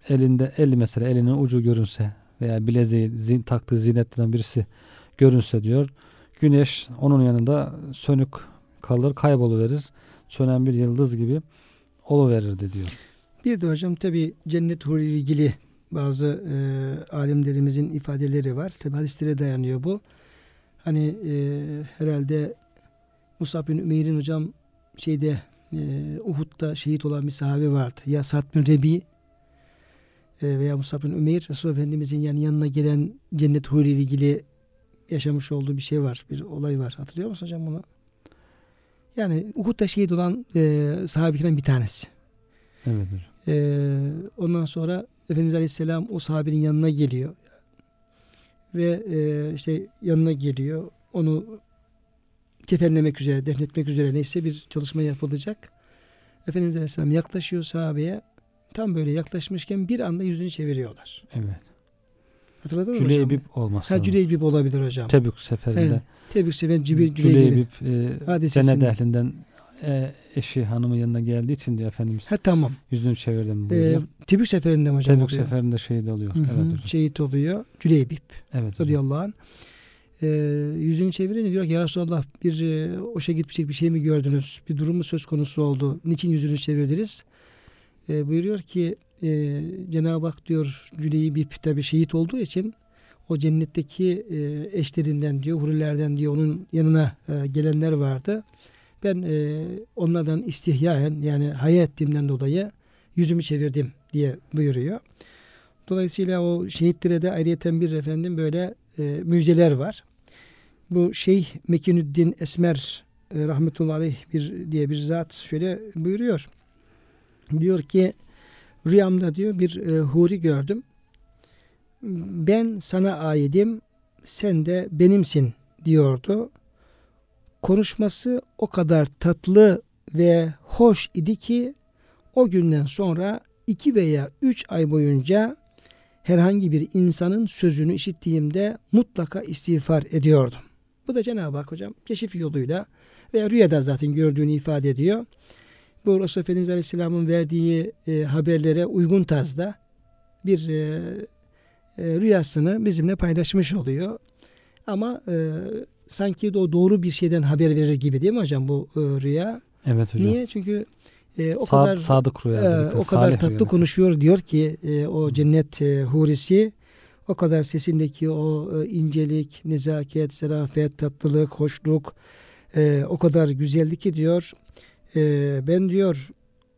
elinde eli mesela elinin ucu görünse veya bileziği zin, taktığı zinetten birisi görünse diyor. Güneş onun yanında sönük kalır, kayboluverir. Sönen bir yıldız gibi oluverirdi diyor. Bir de hocam tabi cennet huru ile ilgili bazı e, alimlerimizin ifadeleri var. Tabi hadislere dayanıyor bu. Hani e, herhalde Musab bin Ümeyr'in hocam şeyde e, Uhud'da şehit olan bir sahabe vardı. Ya Sa'd bin Rebi e, veya Musab bin Ümeyr Resulullah Efendimizin yani yanına gelen cennet huru ile ilgili yaşamış olduğu bir şey var. Bir olay var. Hatırlıyor musun hocam bunu? Yani Uhud'da şehit olan e, sahabeden bir tanesi. Evet hocam. Ee, ondan sonra Efendimiz Aleyhisselam o sahabenin yanına geliyor. Ve e, işte yanına geliyor. Onu kefenlemek üzere, defnetmek üzere neyse bir çalışma yapılacak. Efendimiz Aleyhisselam yaklaşıyor sahabeye. Tam böyle yaklaşmışken bir anda yüzünü çeviriyorlar. Evet. Hatırladın mı hocam? Cüleybip olması. Ha lazım. Cüleybip olabilir hocam. Tebük seferinde. Evet. Tebrik seven Cüleybip. Cüleybip. Cüleybip e, cennet ehlinden e, eşi hanımı yanına geldiği için diyor Efendimiz Ha tamam. yüzünü çevirdim Ee, buyuruyor. Tebük seferinde hocam Tebük oluyor? seferinde şehit oluyor. Hı hı, Evet hocam. Şehit oluyor. Cüleybip. Evet hocam. radıyallahu anh. Ee, yüzünü çevirince diyor ki ya Resulallah bir e, hoşa gitmeyecek bir şey mi gördünüz? Bir durum mu söz konusu oldu? Niçin yüzünü çevirdiniz? Ee, buyuruyor ki e, Cenab-ı Hak diyor Cüleyi bir tabi şehit olduğu için o cennetteki e, eşlerinden diyor, hurilerden diyor onun yanına e, gelenler vardı. Ben e, onlardan istihyaen yani haya ettiğimden dolayı yüzümü çevirdim diye buyuruyor. Dolayısıyla o şehitlere de ayrıyeten bir efendim böyle e, müjdeler var. Bu Şeyh Mekinüddin Esmer e, rahmetullahi aleyh bir diye bir zat şöyle buyuruyor. Diyor ki rüyamda diyor bir e, huri gördüm. Ben sana aidim, sen de benimsin diyordu. Konuşması o kadar tatlı ve hoş idi ki o günden sonra iki veya üç ay boyunca herhangi bir insanın sözünü işittiğimde mutlaka istiğfar ediyordum. Bu da Cenab-ı Hak hocam keşif yoluyla veya rüyada zaten gördüğünü ifade ediyor. Bu Resulullah Efendimiz Aleyhisselam'ın verdiği e, haberlere uygun tarzda bir e, e, rüyasını bizimle paylaşmış oluyor. Ama e, sanki de o doğru bir şeyden haber verir gibi değil mi hocam bu e, rüya? Evet hocam. Niye? Çünkü e, o Sad- kadar sadık rüya dedikleri, o kadar tatlı rüyalar. konuşuyor diyor ki e, o cennet e, hurisi o kadar sesindeki o e, incelik, nezaket, zarafet, tatlılık, hoşluk e, o kadar güzeldi ki diyor e, ben diyor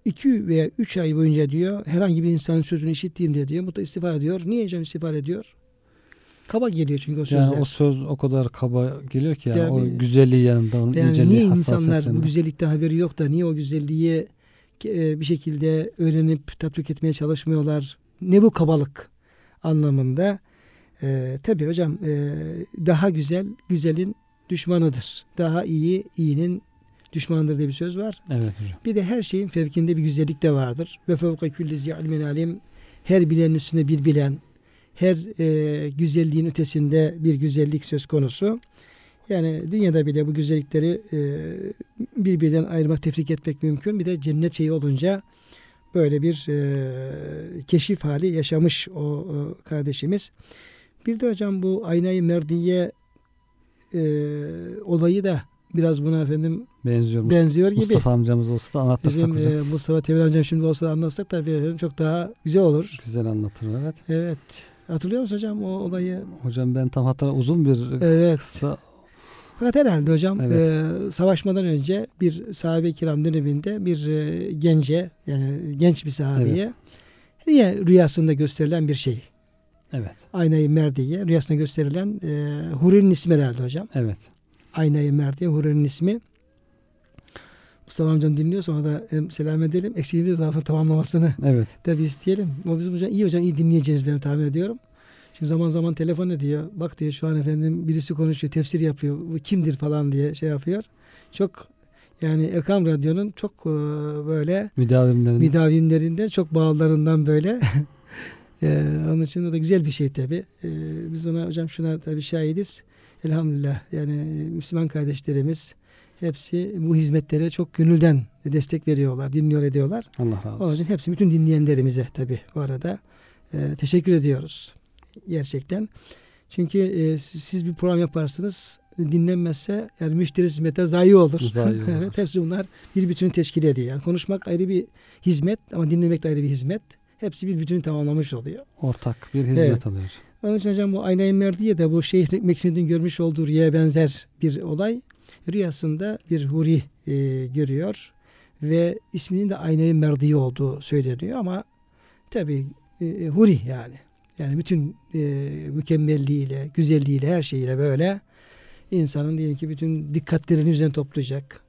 iki veya üç ay boyunca diyor herhangi bir insanın sözünü işittiğimde diyor mutlu istiğfar ediyor. Niye canım istiğfar ediyor? Kaba geliyor çünkü o sözler. Yani o söz o kadar kaba geliyor ki yani Yani- o güzelliği yanında onun Yani inceliği niye insanlar bu güzellikten haberi yok da niye o güzelliği e, bir şekilde öğrenip tatbik etmeye çalışmıyorlar? Ne bu kabalık anlamında? E, tabii hocam e, daha güzel güzelin düşmanıdır. Daha iyi iyinin düşmanıdır diye bir söz var. Evet hocam. Bir de her şeyin fevkinde bir güzellik de vardır. Ve fevka külli zi ilmin alim. Her bilenin üstünde bir bilen, her e, güzelliğin ötesinde bir güzellik söz konusu. Yani dünyada bile bu güzellikleri e, birbirinden ayırmak, tefrik etmek mümkün. Bir de cennet şeyi olunca böyle bir e, keşif hali yaşamış o, e, kardeşimiz. Bir de hocam bu aynayı merdiye e, olayı da biraz buna efendim Benziyor. Benziyor gibi. Mustafa amcamız olsa da anlatırsak Bizim hocam. e, Mustafa Temel amcam şimdi olsa da anlatsak tabii efendim çok daha güzel olur. Güzel anlatır evet. Evet. Hatırlıyor musun hocam o olayı? Hocam ben tam hatta uzun bir Evet. kısa Fakat herhalde hocam Evet. e, savaşmadan önce bir sahabe-i kiram döneminde bir e, gence yani genç bir sahabeye rüya, rüyasında gösterilen bir şey. evet. Aynayı Merdiye rüyasında gösterilen e, Huri'nin ismi herhalde hocam. Evet. Aynayı Merdiye Huri'nin ismi. Mustafa amcam dinliyorsa ona da hem selam edelim. Eksiğimizi daha sonra tamamlamasını Evet. Tabii isteyelim. O bizim hocam iyi hocam iyi dinleyeceğiniz benim tahmin ediyorum. Şimdi zaman zaman telefon ediyor. Bak diyor şu an efendim birisi konuşuyor, tefsir yapıyor. Bu kimdir falan diye şey yapıyor. Çok yani Erkam Radyo'nun çok e, böyle Müdavimlerin müdavimlerinden çok bağlılarından böyle. <laughs> e, onun için de güzel bir şey tabii. E, biz ona hocam şuna tabii şahidiz. Elhamdülillah yani Müslüman kardeşlerimiz hepsi bu hizmetlere çok gönülden destek veriyorlar, dinliyor ediyorlar. Allah razı Onun olsun. için hepsi bütün dinleyenlerimize tabi bu arada e, teşekkür ediyoruz. Gerçekten. Çünkü e, siz bir program yaparsınız dinlenmezse yani müşteri hizmete zayi olur. Zayi <laughs> olur. evet hepsi bunlar bir bütünü teşkil ediyor. Yani konuşmak ayrı bir hizmet ama dinlemek de ayrı bir hizmet. Hepsi bir bütünü tamamlamış oluyor. Ortak bir hizmet Evet. alıyor. Onun için hocam bu Aynayı Merdiye de bu Şeyh Meknun'un görmüş olduğu rüyaya benzer bir olay. Rüyasında bir huri e, görüyor ve isminin de Aynayı Merdiye olduğu söyleniyor ama tabi e, huri yani. Yani bütün e, mükemmelliğiyle, güzelliğiyle, her şeyiyle böyle insanın diyelim ki bütün dikkatlerini üzerine toplayacak.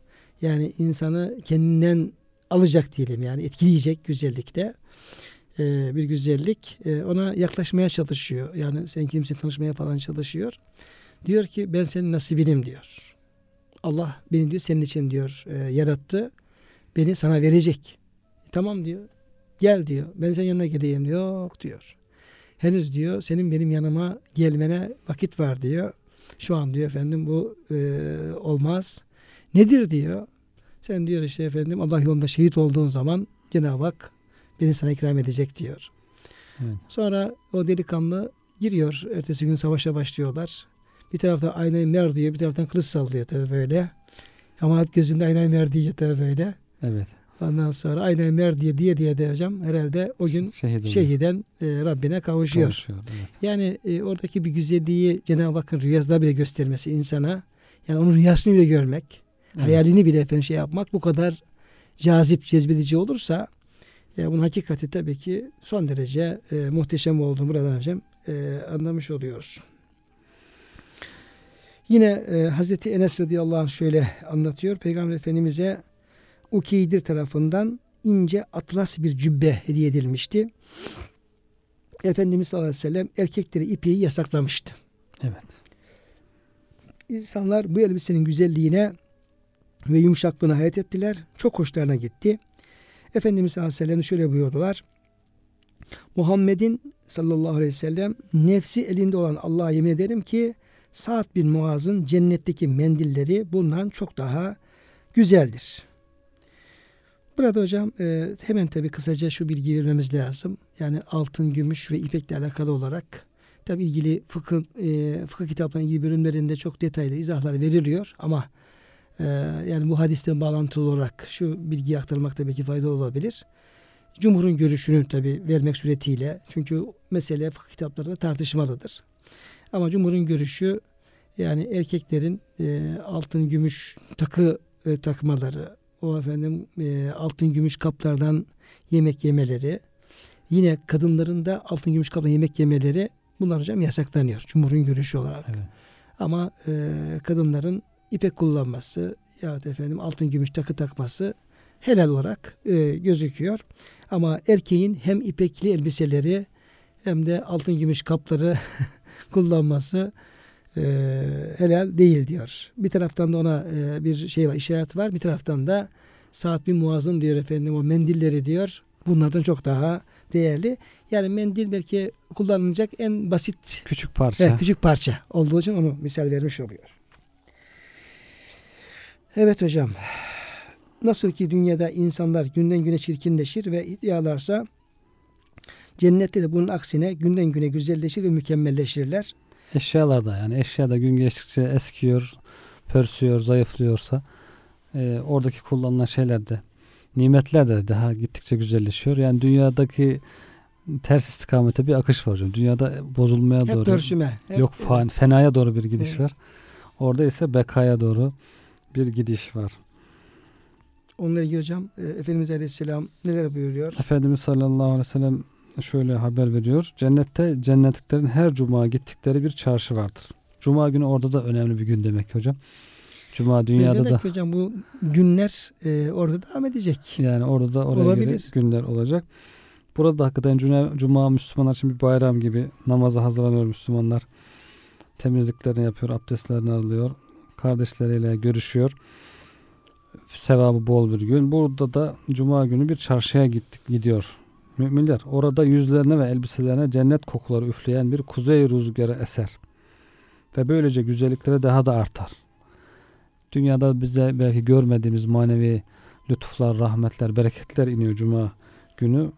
Yani insanı kendinden alacak diyelim yani etkileyecek güzellikte e, bir güzellik e, ona yaklaşmaya çalışıyor. Yani sen kimse tanışmaya falan çalışıyor. Diyor ki ben senin nasibinim diyor. Allah beni diyor senin için diyor e, yarattı. Beni sana verecek. Tamam diyor. Gel diyor. Ben senin yanına geleyim. Yok diyor. Henüz diyor senin benim yanıma gelmene vakit var diyor. Şu an diyor efendim bu e, olmaz. Nedir diyor. Sen diyor işte efendim Allah yolunda şehit olduğun zaman Cenab-ı Hak beni sana ikram edecek diyor. Evet. Sonra o delikanlı giriyor. Ertesi gün savaşa başlıyorlar. Bir taraftan aynayı mer diyor, bir taraftan kılıç sallıyor tabii böyle. Ama gözünde aynayı mer diye tabii böyle. Evet. Ondan sonra aynayı mer diye diye diye de hocam herhalde o gün oluyor. şehiden e, Rabbine kavuşuyor. Kavuşuyor, Evet. Yani e, oradaki bir güzelliği Cenab-ı Hakk'ın rüyasında bile göstermesi insana. Yani onun rüyasını bile görmek, Evet. hayalini bile efendim şey yapmak bu kadar cazip, cezbedici olursa ya bunun hakikati tabii ki son derece e, muhteşem olduğunu buradan hocam e, anlamış oluyoruz. Yine e, Hazreti Enes radıyallahu anh şöyle anlatıyor. Peygamber Efendimiz'e Ukeydir tarafından ince atlas bir cübbe hediye edilmişti. Efendimiz sallallahu aleyhi ve sellem erkekleri ipeyi yasaklamıştı. Evet. İnsanlar bu elbisenin güzelliğine ve yumuşaklığına hayret ettiler. Çok hoşlarına gitti. Efendimiz sallallahu aleyhi ve sellem şöyle buyurdular. Muhammed'in sallallahu aleyhi ve sellem nefsi elinde olan Allah'a yemin ederim ki Sa'd bin Muaz'ın cennetteki mendilleri bundan çok daha güzeldir. Burada hocam e, hemen tabi kısaca şu bilgi vermemiz lazım. Yani altın, gümüş ve ipekle alakalı olarak tabi ilgili fıkıh, e, fıkıh kitaplarının ilgili bölümlerinde çok detaylı izahlar veriliyor ama e, yani bu hadisten bağlantılı olarak şu bilgiyi aktarmak tabii ki faydalı olabilir. Cumhur'un görüşünü tabi vermek suretiyle çünkü mesele fıkıh kitaplarında tartışmalıdır. Ama Cumhur'un görüşü yani erkeklerin e, altın gümüş takı e, takmaları, o efendim e, altın gümüş kaplardan yemek yemeleri, yine kadınların da altın gümüş kaplardan yemek yemeleri bunlar hocam yasaklanıyor Cumhur'un görüşü olarak. Evet. Ama e, kadınların ipek kullanması ya efendim altın gümüş takı takması helal olarak e, gözüküyor. Ama erkeğin hem ipekli elbiseleri hem de altın gümüş kapları <laughs> kullanması e, helal değil diyor. Bir taraftan da ona e, bir şey var, işaret var. Bir taraftan da Sa'd bin Muaz'ın diyor efendim o mendilleri diyor. Bunlardan çok daha değerli. Yani mendil belki kullanılacak en basit Küçük parça. Evet, küçük parça olduğu için onu misal vermiş oluyor. Evet hocam. Nasıl ki dünyada insanlar günden güne çirkinleşir ve iddialarsa cennette de bunun aksine günden güne güzelleşir ve mükemmelleşirler. Eşyalarda yani eşyada gün geçtikçe eskiyor, pörsüyor, zayıflıyorsa e, oradaki kullanılan şeyler de nimetler de daha gittikçe güzelleşiyor. Yani dünyadaki ters istikamete bir akış var hocam. Dünyada bozulmaya Hep doğru pörsüme. Hep, yok fan, fenaya doğru bir gidiş Evet. var. Orada ise bekaya doğru bir gidiş var. Onunla ilgili hocam e, Efendimiz Aleyhisselam neler buyuruyor? Efendimiz sallallahu aleyhi ve sellem şöyle haber veriyor. Cennette cennetliklerin her cuma gittikleri bir çarşı vardır. Cuma günü orada da önemli bir gün demek hocam. Cuma dünyada Demek da hocam bu günler e, orada devam edecek. yani orada da oraya Olabilir. göre günler olacak. Burada da hakikaten cuma, cuma Müslümanlar için bir bayram gibi namaza hazırlanıyor Müslümanlar. Temizliklerini yapıyor, abdestlerini alıyor. Kardeşleriyle görüşüyor. Sevabı bol bir gün. Burada da cuma günü bir çarşıya gittik, gidiyor müminler. Orada yüzlerine ve elbiselerine cennet kokuları üfleyen bir kuzey rüzgarı eser. Ve böylece güzellikleri daha da artar. Dünyada bize belki görmediğimiz manevi lütuflar, rahmetler, bereketler iniyor cuma günü.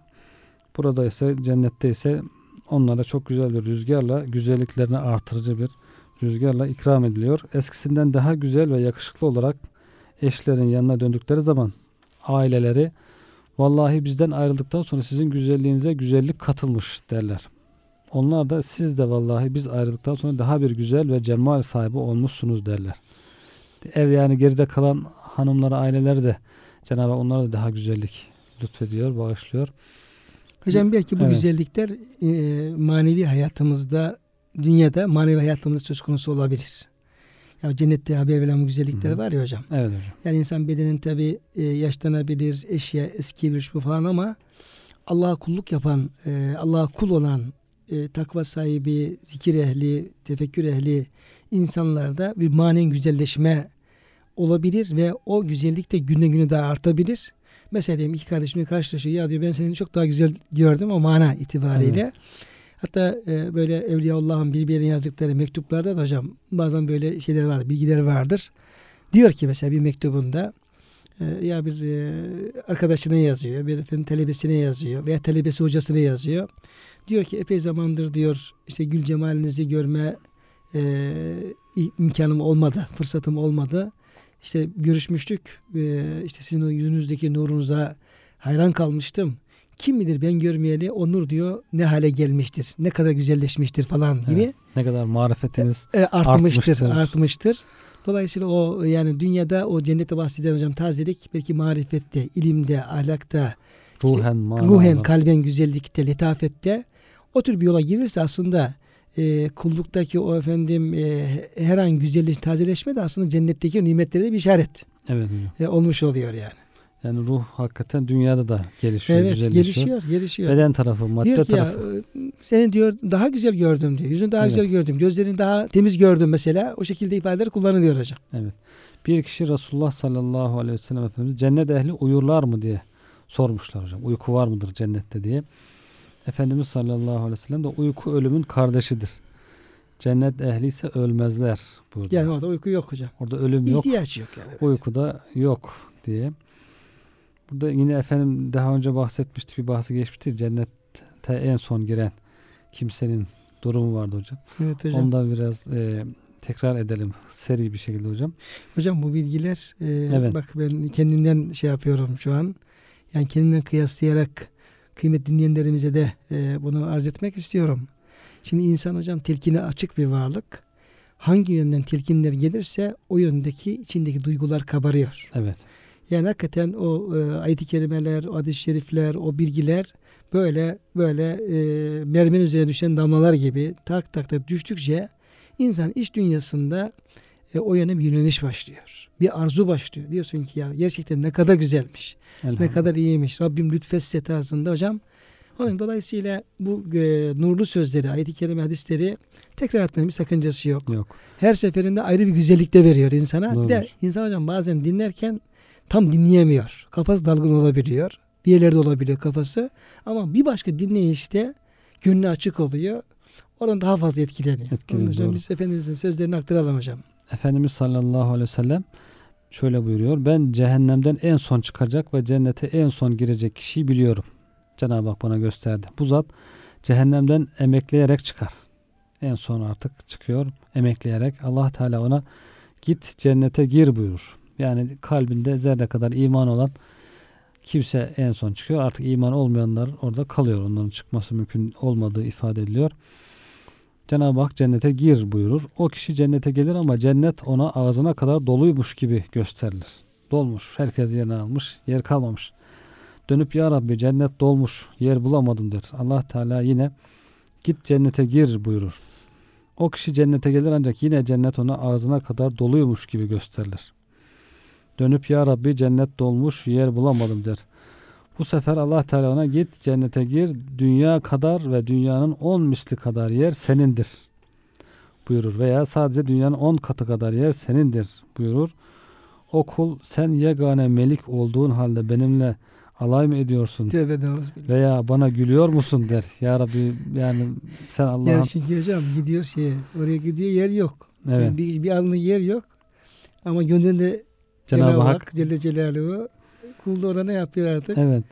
Burada ise cennette ise onlara çok güzel bir rüzgarla güzelliklerini artırıcı bir rüzgarla ikram ediliyor. Eskisinden daha güzel ve yakışıklı olarak eşlerin yanına döndükleri zaman aileleri vallahi bizden ayrıldıktan sonra sizin güzelliğinize güzellik katılmış derler. Onlar da siz de vallahi biz ayrıldıktan sonra daha bir güzel ve cemal sahibi olmuşsunuz derler. Ev yani geride kalan hanımlara, aileleri de Cenab-ı Hak onlara da daha güzellik lütfediyor, bağışlıyor. Hocam belki bu Evet. güzellikler e, manevi hayatımızda, dünyada manevi hayatımızda söz konusu olabilir. Ya cennette haber veren bu güzellikler Hı hı. var ya hocam. Evet hocam. Yani insan bedenin tabi yaşlanabilir, eşya eskiyebilir şu falan ama Allah'a kulluk yapan, e, Allah'a kul olan, e, takva sahibi, zikir ehli, tefekkür ehli insanlarda bir manen güzelleşme olabilir ve o güzellik de günden güne daha artabilir. Mesela diyelim iki kardeşimle karşılaşıyor. Ya diyor ben seni çok daha güzel gördüm o mana itibariyle. Evet. Hatta e, böyle Evliyaullah'ın birbirine yazdıkları mektuplarda da hocam bazen böyle şeyler var, bilgiler vardır. Diyor ki mesela bir mektubunda e, ya bir e, arkadaşına yazıyor, bir efendim talebesine yazıyor veya talebesi hocasına yazıyor. Diyor ki epey zamandır diyor işte gül cemalinizi görme e, imkanım olmadı, fırsatım olmadı. İşte görüşmüştük, e, işte sizin yüzünüzdeki nurunuza hayran kalmıştım. Kim bilir ben görmeyeli o nur diyor ne hale gelmiştir, ne kadar güzelleşmiştir falan gibi Evet. Ne kadar marifetiniz e, artmıştır, Artmıştır. artmıştır. Dolayısıyla o yani dünyada o cennete bahseden hocam tazelik belki marifette, ilimde, ahlakta, ruhen, manalı. ruhen, kalben güzellikte, letafette o tür bir yola girirse aslında e, kulluktaki o efendim e, her an güzelleş, tazeleşme de aslında cennetteki nimetlere de bir işaret Evet e, olmuş oluyor yani. Yani ruh hakikaten dünyada da gelişiyor, evet, güzelleşiyor. gelişiyor, gelişiyor. Beden tarafı, madde diyor ki ya tarafı. e, seni diyor daha güzel gördüm diyor. Yüzünü daha Evet. güzel gördüm. Gözlerini daha temiz gördüm mesela. O şekilde ifadeler kullanılıyor hocam. Evet. Bir kişi Resulullah sallallahu aleyhi ve sellem Efendimiz cennet ehli uyurlar mı diye sormuşlar hocam. Uyku var mıdır cennette diye. Efendimiz sallallahu aleyhi ve sellem de uyku ölümün kardeşidir. Cennet ehli ise ölmezler buyurdu. Yani orada uyku yok hocam. Orada ölüm yok, İhtiyaç yok yani. uyku da yok diye. Burada yine efendim daha önce bahsetmiştik bir bahsi geçmişti. Cennete en son giren kimsenin durumu vardı hocam. Evet hocam. Ondan biraz e, tekrar edelim seri bir şekilde hocam. Hocam bu bilgiler e, Evet. bak ben kendimden şey yapıyorum şu an. Yani kendimden kıyaslayarak kıymet dinleyenlerimize de e, bunu arz etmek istiyorum. Şimdi insan hocam telkine açık bir varlık. Hangi yönden telkinler gelirse o yöndeki içindeki duygular kabarıyor. Evet. Yani hakikaten o e, ayet-i kerimeler, o hadis-i şerifler, o bilgiler böyle böyle e, mermer üzerine düşen damlalar gibi tak tak tak düştükçe insan iç dünyasında e, o yöne bir yöneliş başlıyor. Bir arzu başlıyor. Diyorsun ki ya gerçekten ne kadar güzelmiş, ne kadar iyiymiş. Rabbim lütfetse tarzında hocam. Onun dolayısıyla bu e, nurlu sözleri, ayet-i kerime hadisleri tekrar etmenin bir sakıncası yok Yok. her seferinde ayrı bir güzellik de veriyor insana. Bir de insan hocam bazen dinlerken tam dinleyemiyor. Kafası dalgın olabiliyor. Bir yerlerde olabiliyor kafası. Ama bir başka dinleyişte gönlü açık oluyor. Oradan daha fazla etkileniyor. Etkileniyor, doğru. biz Efendimizin sözlerini aktaralım hocam. Efendimiz sallallahu aleyhi ve sellem şöyle buyuruyor. Ben cehennemden en son çıkacak ve cennete en son girecek kişiyi biliyorum. Cenab-ı Hak bana gösterdi. Bu zat cehennemden emekleyerek çıkar. En son artık çıkıyor emekleyerek. Allah Teala ona git cennete gir buyurur. Yani kalbinde zerre kadar iman olan kimse en son çıkıyor. Artık iman olmayanlar orada kalıyor. Onların çıkması mümkün olmadığı ifade ediliyor. Cenab-ı Hak cennete gir buyurur. O kişi cennete gelir ama cennet ona ağzına kadar doluymuş gibi gösterilir. Dolmuş. Herkes yerini almış. Yer kalmamış. Dönüp ya Rabbi cennet dolmuş. Yer bulamadım der. Allah Teala yine git cennete gir buyurur. O kişi cennete gelir ancak yine cennet ona ağzına kadar doluymuş gibi gösterilir. Dönüp ya Rabbi cennet dolmuş yer bulamadım der. Bu sefer Allah Teala ona git cennete gir dünya kadar ve dünyanın on misli kadar yer senindir buyurur. Veya sadece dünyanın on katı kadar yer senindir buyurur. O kul sen yegane melik olduğun halde benimle alay mı ediyorsun veya bana gülüyor musun der. Ya Rabbi yani sen Allah'ın Yani çünkü hocam gidiyor şeye oraya gidiyor yer yok. evet, Yani bir, bir alnı yer yok. Ama gönlünde Cenab-ı Cenab-ı Hak Hak Celle Celaluhu kulda orada ne yapıyor artık? Evet.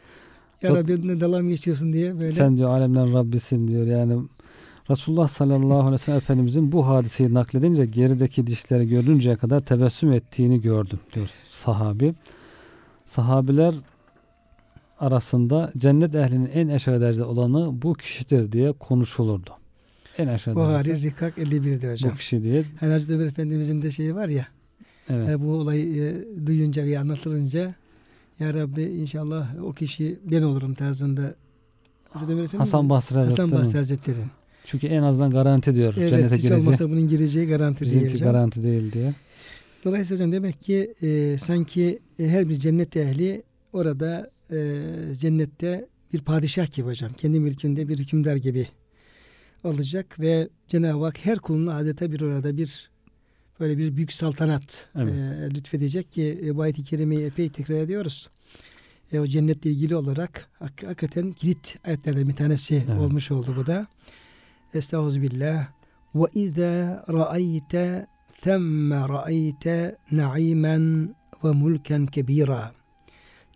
Ya Rabbi ne dalga mı geçiyorsun diye böyle. Sen diyor alemlerin Rabbisin diyor. Yani Resulullah sallallahu aleyhi ve sellem Efendimizin bu hadiseyi nakledince gerideki dişleri görünceye kadar tebessüm ettiğini gördüm diyor sahabi. Sahabiler arasında cennet ehlinin en aşağı derecede olanı bu kişidir diye konuşulurdu. En aşağı Buhari derecesi Rikak 51'de hocam. bu kişi diye. Hani Hazreti Ömer Efendimizin de şeyi var ya. Evet. e, bu olayı e, duyunca ve anlatılınca Ya Rabbi inşallah o kişi ben olurum tarzında. Hazreti Ömer Efendimiz Hasan Basri Hasan Hazretleri. Basri Hazretleri. Çünkü en azından garanti diyor Evet cennete hiç gireceği. olmazsa bunun gireceği garanti Bizimki diyeceğim. garanti değil diye. Dolayısıyla demek ki e, sanki e, her bir cennet ehli orada e, cennette bir padişah gibi hocam. Kendi mülkünde bir hükümdar gibi olacak ve Cenab-ı Hak her kuluna adeta bir orada bir böyle bir büyük saltanat Evet. e, lütfedecek ki e, bu ayet-i kerimeyi epey tekrar ediyoruz. E, o cennetle ilgili olarak hak- hakikaten kilit ayetlerden bir tanesi Evet. olmuş oldu bu da. Estağfirullah. Ve izâ ra'ayte themme ra'ayte na'imen ve mulken kebira.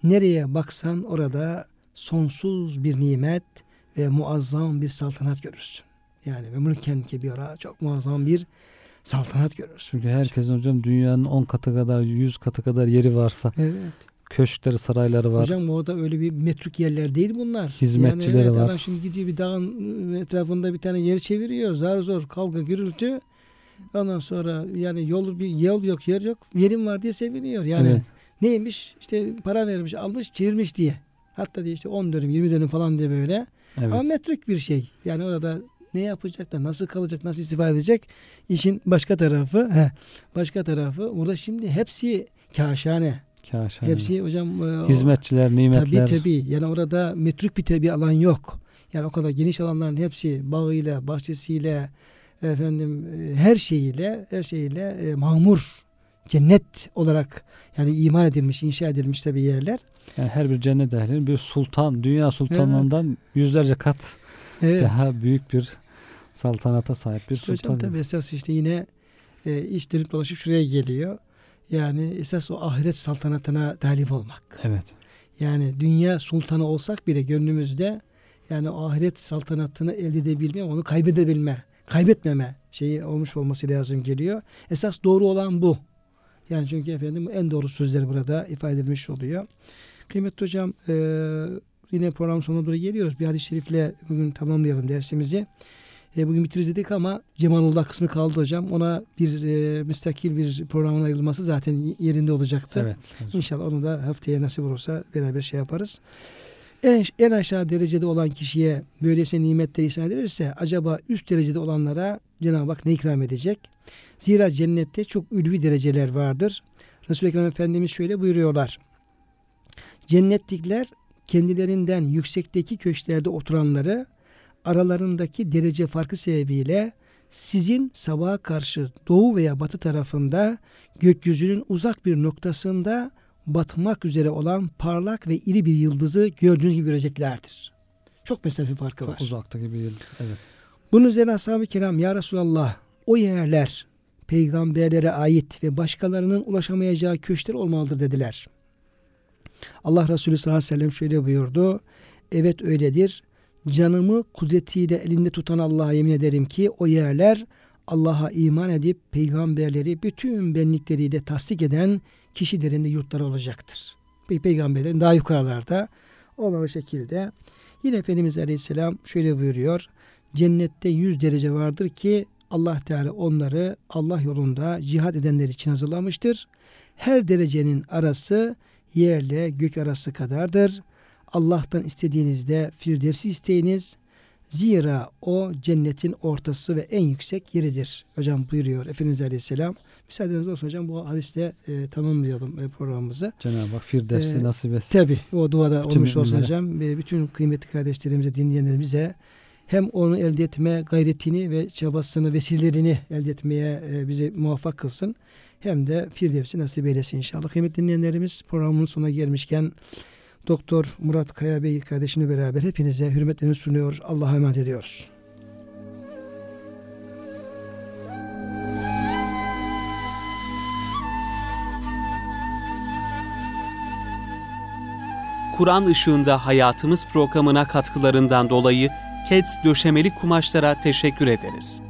Nereye baksan orada sonsuz bir nimet ve muazzam bir saltanat görürsün. Yani ve mulken kebira çok muazzam bir saltanat görürsün. Çünkü herkesin hocam dünyanın 10 katı kadar 100 katı kadar yeri varsa Evet. köşkleri sarayları var. Hocam orada öyle bir metruk yerler değil bunlar. Hizmetçileri yani evet, var. Adam şimdi gidiyor bir dağın etrafında bir tane yer çeviriyor. Zar zor kavga gürültü. Ondan sonra yani yol bir yol yok yer yok. Yerim var diye seviniyor. Yani Evet. neymiş işte para vermiş almış çevirmiş diye. Hatta diye işte 10 dönüm 20 dönüm falan diye böyle. Evet. Ama metruk bir şey. Yani orada ne yapacak da nasıl kalacak nasıl istifade edecek işin başka tarafı he, başka tarafı burada şimdi hepsi kaşane Kaşa. hepsi hocam e, hizmetçiler, nimetler. Tabii tabii. Yani orada metruk bir, bir alan yok. Yani o kadar geniş alanların hepsi bağıyla, bahçesiyle, efendim e, her şeyiyle, her şeyiyle e, mamur, cennet olarak yani iman edilmiş, inşa edilmiş tabii yerler. Yani her bir cennet ehlinin bir sultan, dünya sultanlığından yüzlerce kat Evet. daha büyük bir saltanata sahip bir İşte hocam sultan. tabii esas işte yine e, iş dönüp dolaşıp şuraya geliyor. Yani esas o ahiret saltanatına talip olmak. Evet. Yani dünya sultanı olsak bile gönlümüzde yani o ahiret saltanatını elde edebilme, onu kaybedebilme, kaybetmeme şeyi olmuş olması lazım geliyor. Esas doğru olan bu. Yani çünkü efendim en doğru sözler burada ifade edilmiş oluyor. Kıymetli hocam e, yine program sonuna doğru geliyoruz. Bir hadis-i şerifle bugün tamamlayalım dersimizi. E, bugün bitiririz dedik ama Cemalullah kısmı kaldı hocam. Ona bir e, müstakil bir programın ayrılması zaten yerinde olacaktı. Evet. İnşallah onu da haftaya nasip olursa beraber şey yaparız. En, en aşağı derecede olan kişiye böylesi nimetleri ihsan edilirse acaba üst derecede olanlara Cenab-ı Hak ne ikram edecek? Zira cennette çok ülvi dereceler vardır. Resul-i Ekrem Efendimiz şöyle buyuruyorlar. Cennetlikler kendilerinden yüksekteki köşklerde oturanları aralarındaki derece farkı sebebiyle sizin sabaha karşı doğu veya batı tarafında gökyüzünün uzak bir noktasında batmak üzere olan parlak ve iri bir yıldızı gördüğünüz gibi göreceklerdir. Çok mesafe farkı var. Çok uzaktaki bir yıldız. Evet. Bunun üzerine ashab-ı kiram ya Resulallah o yerler peygamberlere ait ve başkalarının ulaşamayacağı köşkler olmalıdır dediler. Allah Resulü sallallahu aleyhi ve sellem şöyle buyurdu. Evet öyledir. Canımı kudretiyle elinde tutan Allah'a yemin ederim ki o yerler Allah'a iman edip peygamberleri bütün benlikleriyle tasdik eden kişilerin de yurtları olacaktır. Pey- Peygamberlerin daha yukarılarda olan o şekilde. Yine Efendimiz Aleyhisselam şöyle buyuruyor. Cennette 100 derece vardır ki Allah Teala onları Allah yolunda cihad edenler için hazırlamıştır. Her derecenin arası yerle gök arası kadardır. Allah'tan istediğinizde firdevsi isteyiniz. Zira o cennetin ortası ve en yüksek yeridir. Hocam buyuruyor Efendimiz Aleyhisselam. Müsaadeniz olsun hocam bu hadiste e, tamamlayalım e, programımızı. Cenab-ı Hak Firdevs'i Ee, nasip etsin. Tabi o duada Bütün olmuş olsun hocam. Ve bütün kıymetli kardeşlerimize, dinleyenlerimize hem onu elde etme gayretini ve çabasını, vesilelerini elde etmeye e, bizi muvaffak kılsın. Hem de Firdevs'i nasip eylesin inşallah. Kıymetli dinleyenlerimiz programın sonuna gelmişken Doktor Murat Kaya Bey kardeşimle beraber hepinize hürmetlerimi sunuyor. Allah'a emanet ediyoruz. Kur'an ışığında hayatımız programına katkılarından dolayı Keds döşemeli kumaşlara teşekkür ederiz.